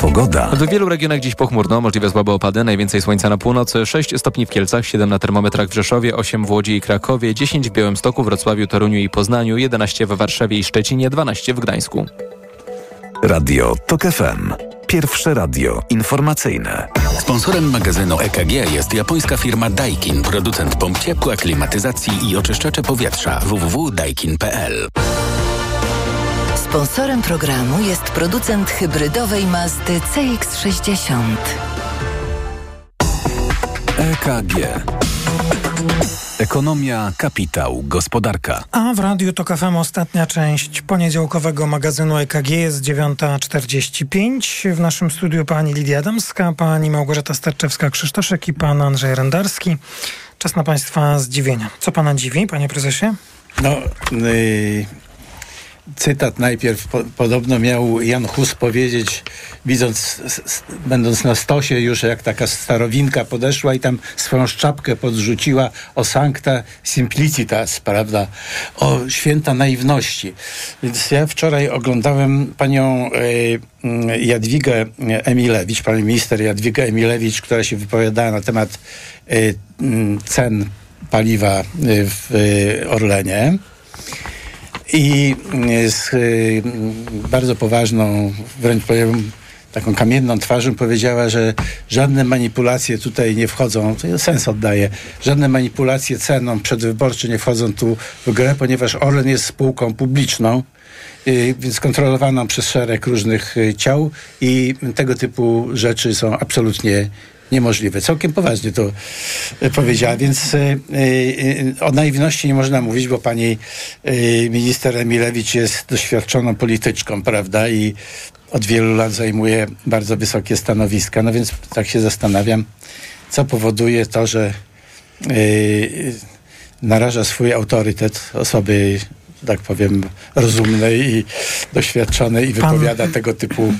Pogoda.
W wielu regionach dziś pochmurno, możliwe słabe opady, najwięcej słońca na północy, 6 stopni w Kielcach, 7 na termometrach w Rzeszowie, 8 w Łodzi i Krakowie, 10 w Białymstoku, Wrocławiu, Toruniu i Poznaniu, 11 w Warszawie i Szczecinie, 12 w Gdańsku.
Radio TOK FM. Pierwsze radio informacyjne.
Sponsorem magazynu EKG jest japońska firma Daikin, producent pomp ciepła, klimatyzacji i oczyszczacze powietrza www.daikin.pl.
Sponsorem programu jest producent hybrydowej Mazdy CX-60.
EKG. Ekonomia, kapitał, gospodarka.
A w Radiu TOK FM ostatnia część poniedziałkowego magazynu EKG jest 9.45. W naszym studiu pani Lidia Adamska, pani Małgorzata Starczewska-Krzysztoszek i pan Andrzej Rendarski. Czas na państwa zdziwienia. Co pana dziwi, panie prezesie?
No, yy, cytat najpierw. Po, podobno miał Jan Hus powiedzieć, widząc, będąc na stosie już, jak taka starowinka podeszła i tam swoją szczapkę podrzuciła o sancta simplicitas, prawda? O święta naiwności. Więc ja wczoraj oglądałem panią y, Jadwigę Emilewicz, pani minister Jadwigę Emilewicz, która się wypowiadała na temat y, cen paliwa w Orlenie i z y, bardzo poważną, wręcz powiem, taką kamienną twarzą powiedziała, że żadne manipulacje tutaj nie wchodzą, to sens oddaje, żadne manipulacje ceną przedwyborcze nie wchodzą tu w grę, ponieważ Orlen jest spółką publiczną, y, więc kontrolowaną przez szereg różnych y, ciał i tego typu rzeczy są absolutnie niemożliwe. Całkiem poważnie to powiedziała, więc y, y, o naiwności nie można mówić, bo pani y, minister Emilewicz jest doświadczoną polityczką, prawda, i od wielu lat zajmuje bardzo wysokie stanowiska. No więc tak się zastanawiam, co powoduje to, że naraża swój autorytet osoby tak powiem, rozumnej i doświadczonej i wypowiada Pan... tego typu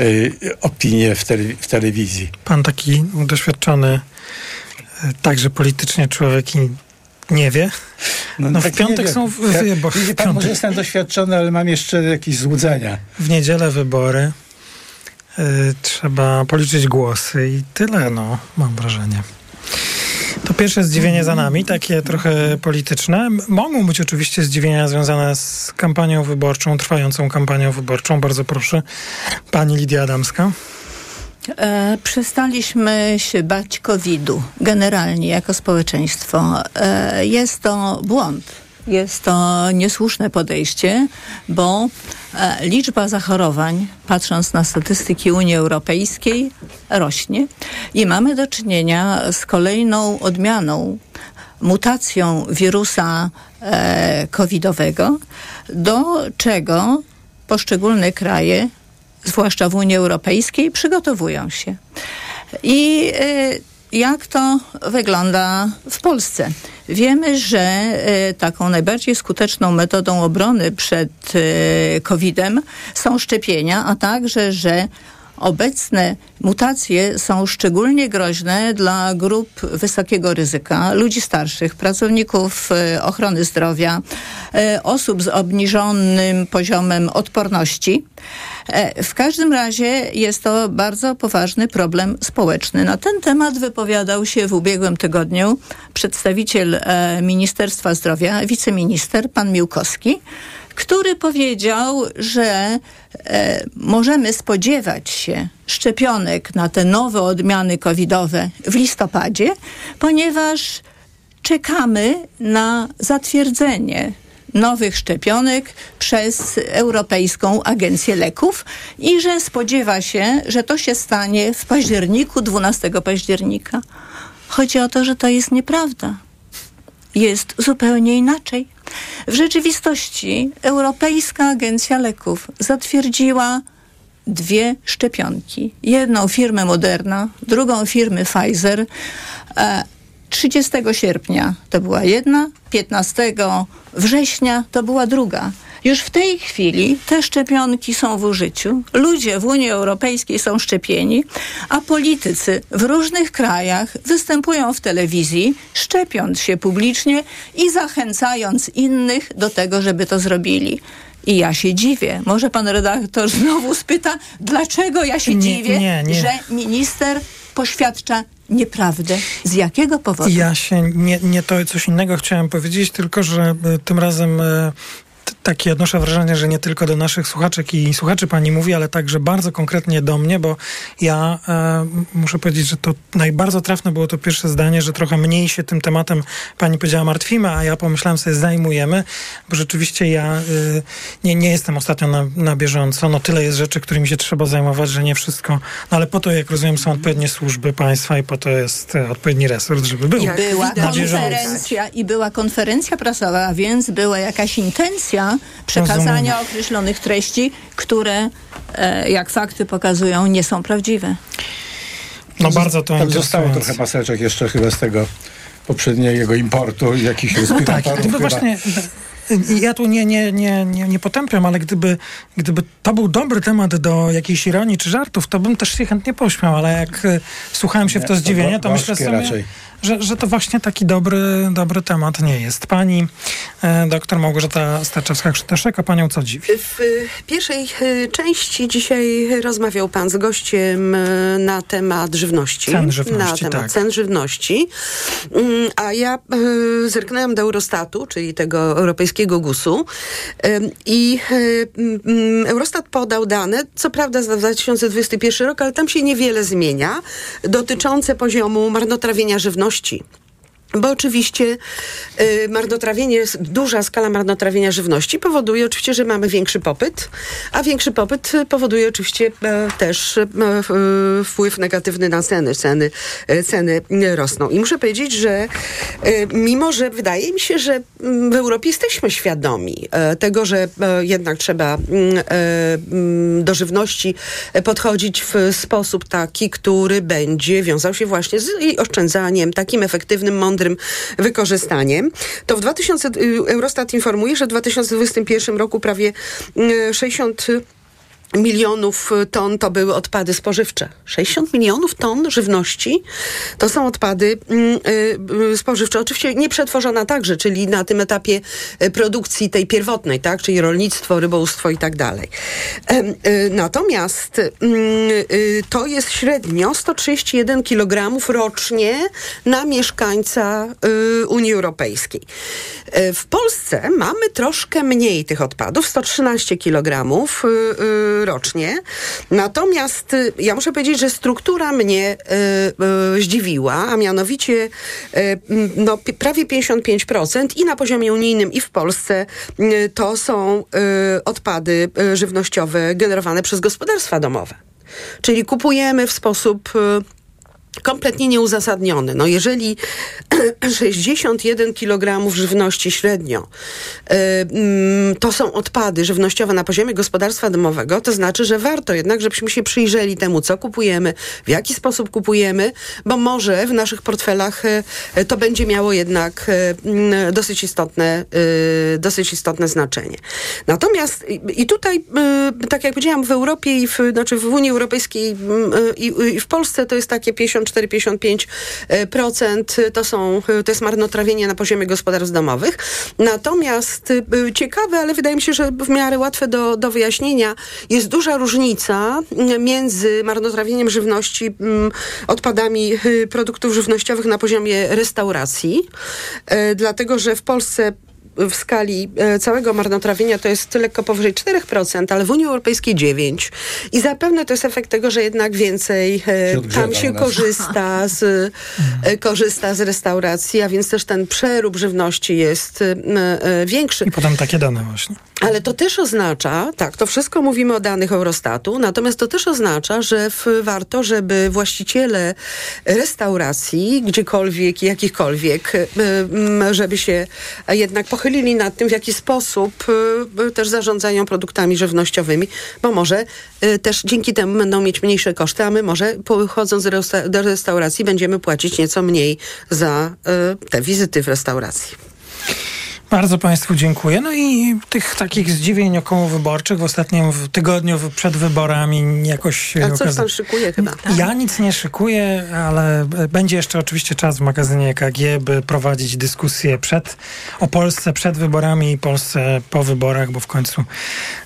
y, opinie w, w, telewizji.
Pan taki doświadczony y, także politycznie człowiek i nie wie. No, no w piątek są wybory.
Pan piątek. może jestem doświadczony, ale mam jeszcze jakieś złudzenia.
W niedzielę wybory. Y, trzeba policzyć głosy i tyle, no, mam wrażenie. To pierwsze zdziwienie za nami, takie trochę polityczne. Mogą być oczywiście zdziwienia związane z kampanią wyborczą, trwającą kampanią wyborczą. Bardzo proszę, pani Lidia Adamska.
E, przestaliśmy się bać COVID-u generalnie jako społeczeństwo. E, jest to błąd jest to niesłuszne podejście, bo e, liczba zachorowań, patrząc na statystyki Unii Europejskiej, rośnie i mamy do czynienia z kolejną odmianą, mutacją wirusa e, covidowego, do czego poszczególne kraje, zwłaszcza w Unii Europejskiej, przygotowują się. I e, jak to wygląda w Polsce? Wiemy, że e, taką najbardziej skuteczną metodą obrony przed e, COVID-em są szczepienia, a także, że Obecne mutacje są szczególnie groźne dla grup wysokiego ryzyka, ludzi starszych, pracowników e, ochrony zdrowia, e, osób z obniżonym poziomem odporności. E, w każdym razie jest to bardzo poważny problem społeczny. Na ten temat wypowiadał się w ubiegłym tygodniu przedstawiciel Ministerstwa Zdrowia, wiceminister pan Miłkowski który powiedział, że e, możemy spodziewać się szczepionek na te nowe odmiany covidowe w listopadzie, ponieważ czekamy na zatwierdzenie nowych szczepionek przez Europejską Agencję Leków i że spodziewa się, że to się stanie w październiku, 12 października. Chodzi o to, że to jest nieprawda. Jest zupełnie inaczej. W rzeczywistości Europejska Agencja Leków zatwierdziła dwie szczepionki. Jedną firmę Moderna, drugą firmy Pfizer. 30 e, sierpnia to była jedna, 15 września to była druga. Już w tej chwili te szczepionki są w użyciu, ludzie w Unii Europejskiej są szczepieni, a politycy w różnych krajach występują w telewizji, szczepiąc się publicznie i zachęcając innych do tego, żeby to zrobili. I ja się dziwię. Może pan redaktor znowu spyta, dlaczego ja się nie, dziwię, nie, nie. że minister poświadcza nieprawdę. Z jakiego powodu?
Ja się nie, nie to coś innego chciałem powiedzieć, tylko że e, tym razem e, takie odnoszę wrażenie, że nie tylko do naszych słuchaczek i słuchaczy pani mówi, ale także bardzo konkretnie do mnie, bo ja e, muszę powiedzieć, że to najbardziej trafne było to pierwsze zdanie, że trochę mniej się tym tematem pani powiedziała martwimy, a ja pomyślałem sobie zajmujemy, bo rzeczywiście ja e, nie, nie jestem ostatnio na, na bieżąco. No tyle jest rzeczy, którymi się trzeba zajmować, że nie wszystko. No ale po to, jak rozumiem, są odpowiednie służby państwa i po to jest e, odpowiedni resort, żeby był.
Była konferencja i była konferencja prasowa, a więc była jakaś intencja przekazania Rozumiem. określonych treści, które, e, jak fakty pokazują, nie są prawdziwe.
No bardzo to
Tam zostało trochę paseczek jeszcze chyba z tego poprzedniego importu i jakichś no tak,
gdyby właśnie ja tu nie, nie, nie, nie, nie potępiam, ale gdyby, gdyby to był dobry temat do jakiejś ironii czy żartów, to bym też się chętnie pośmiał, ale jak e, słuchałem się w to zdziwienie, to myślę sobie... Raczej że, że to właśnie taki dobry, dobry temat nie jest. Pani e, doktor Małgorzata Starczewska-Krzytaszek, a panią co dziwi?
W pierwszej e, części dzisiaj rozmawiał pan z gościem e, na temat żywności.
Cen żywności,
Na temat
tak.
cen żywności. Mm, a ja e, zerknęłam do Eurostatu, czyli tego europejskiego GUS-u i mm, Eurostat podał dane, co prawda za 2021 rok, ale tam się niewiele zmienia, dotyczące poziomu marnotrawienia żywności aktywności bo oczywiście y, marnotrawienie, duża skala marnotrawienia żywności powoduje oczywiście, że mamy większy popyt, a większy popyt powoduje oczywiście e, też e, wpływ negatywny na ceny. Ceny, e, ceny rosną. I muszę powiedzieć, że e, mimo, że wydaje mi się, że mm, w Europie jesteśmy świadomi e, tego, że e, jednak trzeba mm, mm, do żywności podchodzić w sposób taki, który będzie wiązał się właśnie z oszczędzaniem, takim efektywnym, mądrym wykorzystaniem, to w 2000, y, Eurostat informuje, że w 2021 roku prawie 60 y, milionów ton to były odpady spożywcze. 60 milionów ton żywności to są odpady yy, spożywcze. Oczywiście nieprzetworzona także, czyli na tym etapie y, produkcji tej pierwotnej, tak, czyli rolnictwo, rybołówstwo i tak dalej. Natomiast yy, to jest średnio 131 kg rocznie na mieszkańca y, Unii Europejskiej. Y, w Polsce mamy troszkę mniej tych odpadów, 113 kg rocznie. Natomiast y, ja muszę powiedzieć, że struktura mnie y, y, zdziwiła, a mianowicie no, prawie 55% i na poziomie unijnym i w Polsce to są odpady żywnościowe generowane przez gospodarstwa domowe. Czyli kupujemy w sposób kompletnie nieuzasadniony. No jeżeli 61 kg żywności średnio y, to są odpady żywnościowe na poziomie gospodarstwa domowego, to znaczy, że warto jednak, żebyśmy się przyjrzeli temu, co kupujemy, w jaki sposób kupujemy, bo może w naszych portfelach y, to będzie miało jednak y, dosyć istotne, dosyć istotne znaczenie. Natomiast i tutaj, tak jak powiedziałam, w Europie i w, znaczy w Unii Europejskiej i, i w Polsce to jest takie 54-55% to są, to jest marnotrawienie na poziomie gospodarstw domowych. Natomiast ciekawe, ale wydaje mi się, że w miarę łatwe do, do wyjaśnienia, jest duża różnica między marnotrawieniem żywności, odpadami produktów żywnościowych na poziomie restauracji, dlatego że w Polsce w skali e, całego marnotrawienia to jest lekko powyżej 4%, ale w Unii Europejskiej 9%. I zapewne to jest efekt tego, że jednak więcej e, tam się korzysta z, e, korzysta z restauracji, a więc też ten przerób żywności jest większy.
I potem takie dane właśnie.
Ale to też oznacza, tak, to wszystko mówimy o danych Eurostatu, natomiast to też oznacza, że w, warto, żeby właściciele restauracji, gdziekolwiek, jakichkolwiek, żeby się jednak pochylili pochylili nad tym, w jaki sposób y, też zarządzają produktami żywnościowymi, bo może y, też dzięki temu będą mieć mniejsze koszty, a my może pochodząc do restauracji będziemy płacić nieco mniej za y, te wizyty w restauracji.
Bardzo Państwu dziękuję. No i tych takich zdziwień okołowyborczych w ostatnim tygodniu przed wyborami jakoś
się A coś pan szykuje chyba?
Ja nic nie szykuję, ale będzie jeszcze oczywiście czas w magazynie EKG, by prowadzić dyskusję przed, o Polsce przed wyborami i Polsce po wyborach, bo w końcu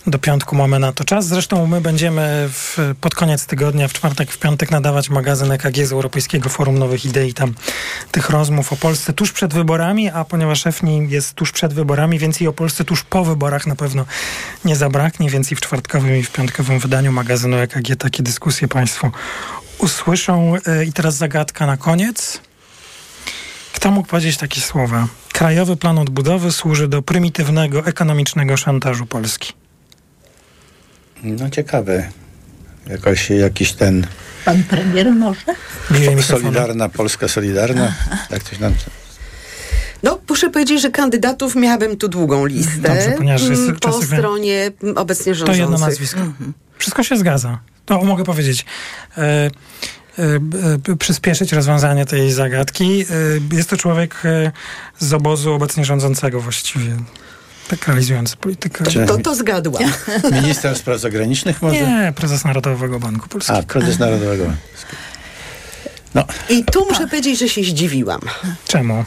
do piątku mamy na to czas. Zresztą my będziemy w, pod koniec tygodnia, w czwartek, w piątek nadawać magazyn EKG z Europejskiego Forum Nowych Idei. Tam tych rozmów o Polsce tuż przed wyborami, a ponieważ EFNI jest tuż przed wyborami, więc i o Polsce tuż po wyborach na pewno nie zabraknie, więc i w czwartkowym i w piątkowym wydaniu magazynu EKG takie dyskusje Państwo usłyszą. E, I teraz zagadka na koniec. Kto mógł powiedzieć takie słowa? Krajowy Plan Odbudowy służy do prymitywnego, ekonomicznego szantażu Polski.
No ciekawe. Jakoś, jakiś ten...
Pan premier może?
Solidarna, Polska Solidarna. Jak coś nam...
No, muszę powiedzieć, że kandydatów miałabym tu długą listę. Dobrze, ponieważ jest mm, po stronie obecnie rządzących.
To jedno nazwisko. Mhm. Wszystko się zgadza. To mogę powiedzieć. E, e, e, przyspieszyć rozwiązanie tej zagadki. E, jest to człowiek z obozu obecnie rządzącego właściwie. Tak realizujący politykę.
To, to zgadłam.
Minister spraw zagranicznych może?
Nie, prezes Narodowego Banku Polskiego.
A, prezes Narodowego Banku
no. I tu muszę powiedzieć, że się zdziwiłam.
Czemu?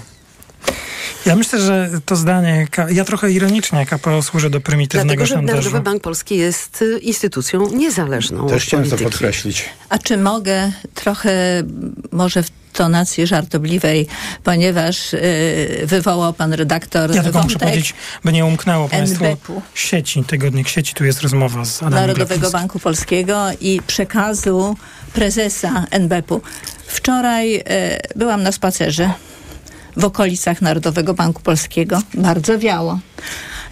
Ja myślę, że to zdanie, ja trochę ironicznie KPO służy do prymitywnego
Dlatego, że
szantażu.
Narodowy Bank Polski jest y, instytucją niezależną
Też chciałem to podkreślić.
A czy mogę trochę może w tonacji żartobliwej, ponieważ yy, wywołał pan redaktor
Ja tylko muszę powiedzieć, by nie umknęło państwu sieci, tygodnik sieci, tu jest rozmowa z Adamem
Narodowego Banku Polskiego i przekazu prezesa NBP-u. Wczoraj yy, byłam na spacerze w okolicach Narodowego Banku Polskiego. Bardzo wiało.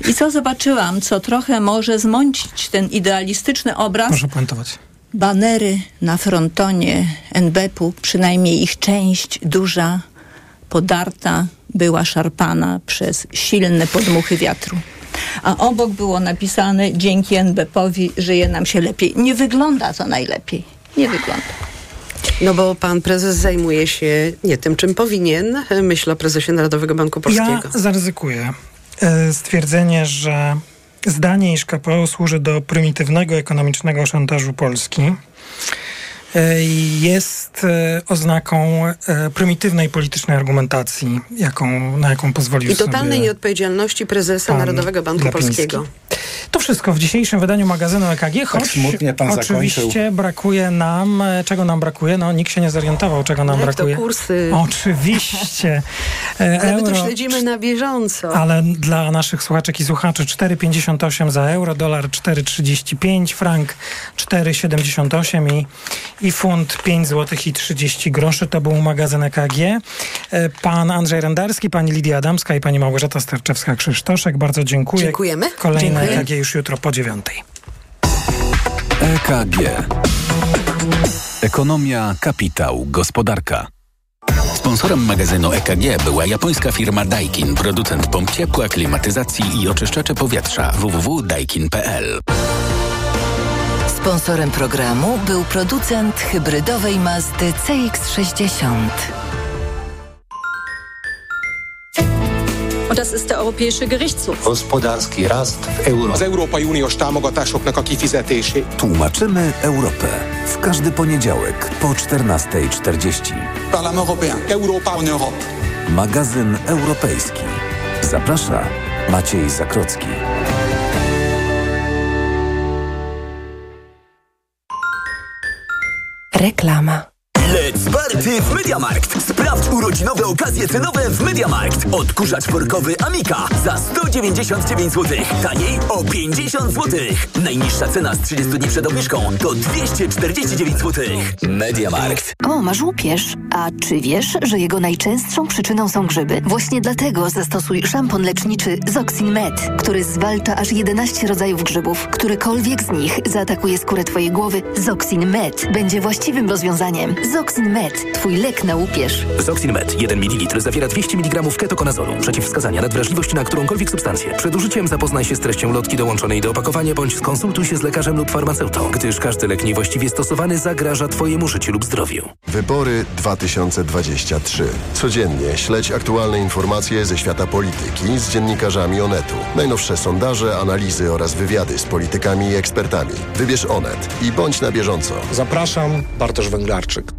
I co zobaczyłam, co trochę może zmącić ten idealistyczny obraz.
Proszę puentować.
Banery na frontonie NBP-u, przynajmniej ich część duża, podarta, była szarpana przez silne podmuchy wiatru. A obok było napisane dzięki NBP-owi żyje nam się lepiej. Nie wygląda to najlepiej. Nie wygląda.
No bo pan prezes zajmuje się nie tym, czym powinien. Myślę o prezesie Narodowego Banku Polskiego.
Ja zaryzykuję e, stwierdzenie, że zdanie, iż KPO służy do prymitywnego ekonomicznego szantażu Polski E, jest e, oznaką prymitywnej politycznej argumentacji, jaką, na jaką pozwolił
I totalnej nieodpowiedzialności prezesa Narodowego Banku Glapiński. Polskiego.
To wszystko w dzisiejszym wydaniu magazynu EKG, tak choć tak smutnie pan oczywiście zakończył. brakuje nam, czego nam brakuje, no nikt się nie zorientował, czego nam
Jak
brakuje.
to kursy.
Oczywiście.
ale my to śledzimy na bieżąco.
Ale dla naszych słuchaczek i słuchaczy 4,58 za euro, dolar 4,35, frank 4,78 i i funt 5 zł i 30 groszy. To był magazyn EKG. E, pan Andrzej Rendarski, pani Lidia Adamska i pani Małgorzata Sterczewska-Krzysztoszek. Bardzo dziękuję.
Dziękujemy.
Kolejne
Dziękuję.
EKG już jutro po dziewiątej.
EKG. Ekonomia, kapitał, gospodarka.
Sponsorem magazynu EKG była japońska firma Daikin, producent pomp ciepła, klimatyzacji i oczyszczacze powietrza www.daikin.pl.
Sponsorem programu był producent hybrydowej Mazdy CX-60.
Und das ist der Europäische Gerichtshof.
Gospodarski rast w euro.
Az Európai Uniós támogatásoknak a kifizetését.
Tłumaczymy Europę. W każdy poniedziałek po 14.40.
Parlement européen. Európa en Europe.
Magazyn europejski. Zaprasza Maciej Zakrocki.
Reklama.
Let's party w Mediamarkt! Sprawdź urodzinowe okazje cenowe w Mediamarkt. Odkurzacz workowy Amika za 199 zł. Taniej o 50 zł. Najniższa cena z 30 dni przed obniżką to 249 zł. Mediamarkt.
O, masz łupież. A czy wiesz, że jego najczęstszą przyczyną są grzyby? Właśnie dlatego zastosuj szampon leczniczy Zoxin Med, który zwalcza aż 11 rodzajów grzybów. Którykolwiek z nich zaatakuje skórę twojej głowy, Zoxin Med będzie właściwym rozwiązaniem. Med, twój lek na łupież.
Zoxin Med 1 ml zawiera 200 mg ketokonazolu. Przeciwwskazania nadwrażliwości na którąkolwiek substancję. Przed użyciem zapoznaj się z treścią lotki dołączonej do opakowania bądź skonsultuj się z lekarzem lub farmaceutą, gdyż każdy lek niewłaściwie stosowany zagraża Twojemu życiu lub zdrowiu.
Wybory 2023. Codziennie śledź aktualne informacje ze świata polityki z dziennikarzami Onetu. Najnowsze sondaże, analizy oraz wywiady z politykami i ekspertami. Wybierz Onet i bądź na bieżąco.
Zapraszam, Bartosz Węglarczyk.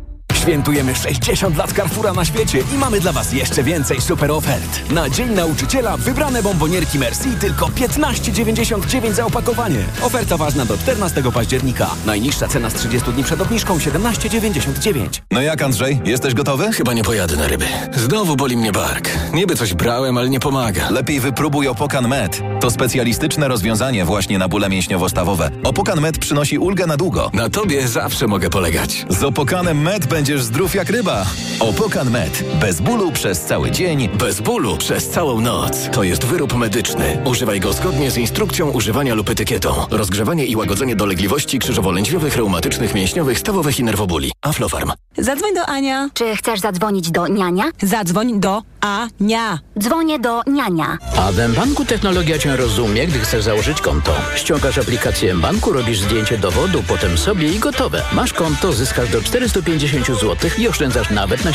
Świętujemy 60 lat Carrefoura na świecie i mamy dla Was jeszcze więcej super ofert. Na Dzień Nauczyciela wybrane bombonierki Merci tylko 15,99 za opakowanie. Oferta ważna do 14 października. Najniższa cena z 30 dni przed obniżką 17,99.
No jak Andrzej, jesteś gotowy?
Chyba nie pojadę na ryby. Znowu boli mnie bark. Niby coś brałem, ale nie pomaga.
Lepiej wypróbuj Opokan Med. To specjalistyczne rozwiązanie właśnie na bóle mięśniowo-stawowe. Opokan Med przynosi ulgę na długo.
Na tobie zawsze mogę polegać.
Z Opokanem Med będziesz zdrów jak ryba. Opokan Med. Bez bólu przez cały dzień.
Bez bólu przez całą noc. To jest wyrób medyczny. Używaj go zgodnie z instrukcją używania lub etykietą. Rozgrzewanie i łagodzenie dolegliwości krzyżowo-lędźwiowych, reumatycznych, mięśniowych, stawowych i nerwobóli. Aflofarm.
Zadzwoń do Ania. Czy chcesz zadzwonić do niania? Zadzwoń do Ania. Dzwonię do niania.
A w banku technologia Cię rozumie, gdy chcesz założyć konto. Ściągasz aplikację banku, robisz zdjęcie dowodu, potem sobie i gotowe. Masz konto, zyskasz do 450 zł i oszczędzasz nawet na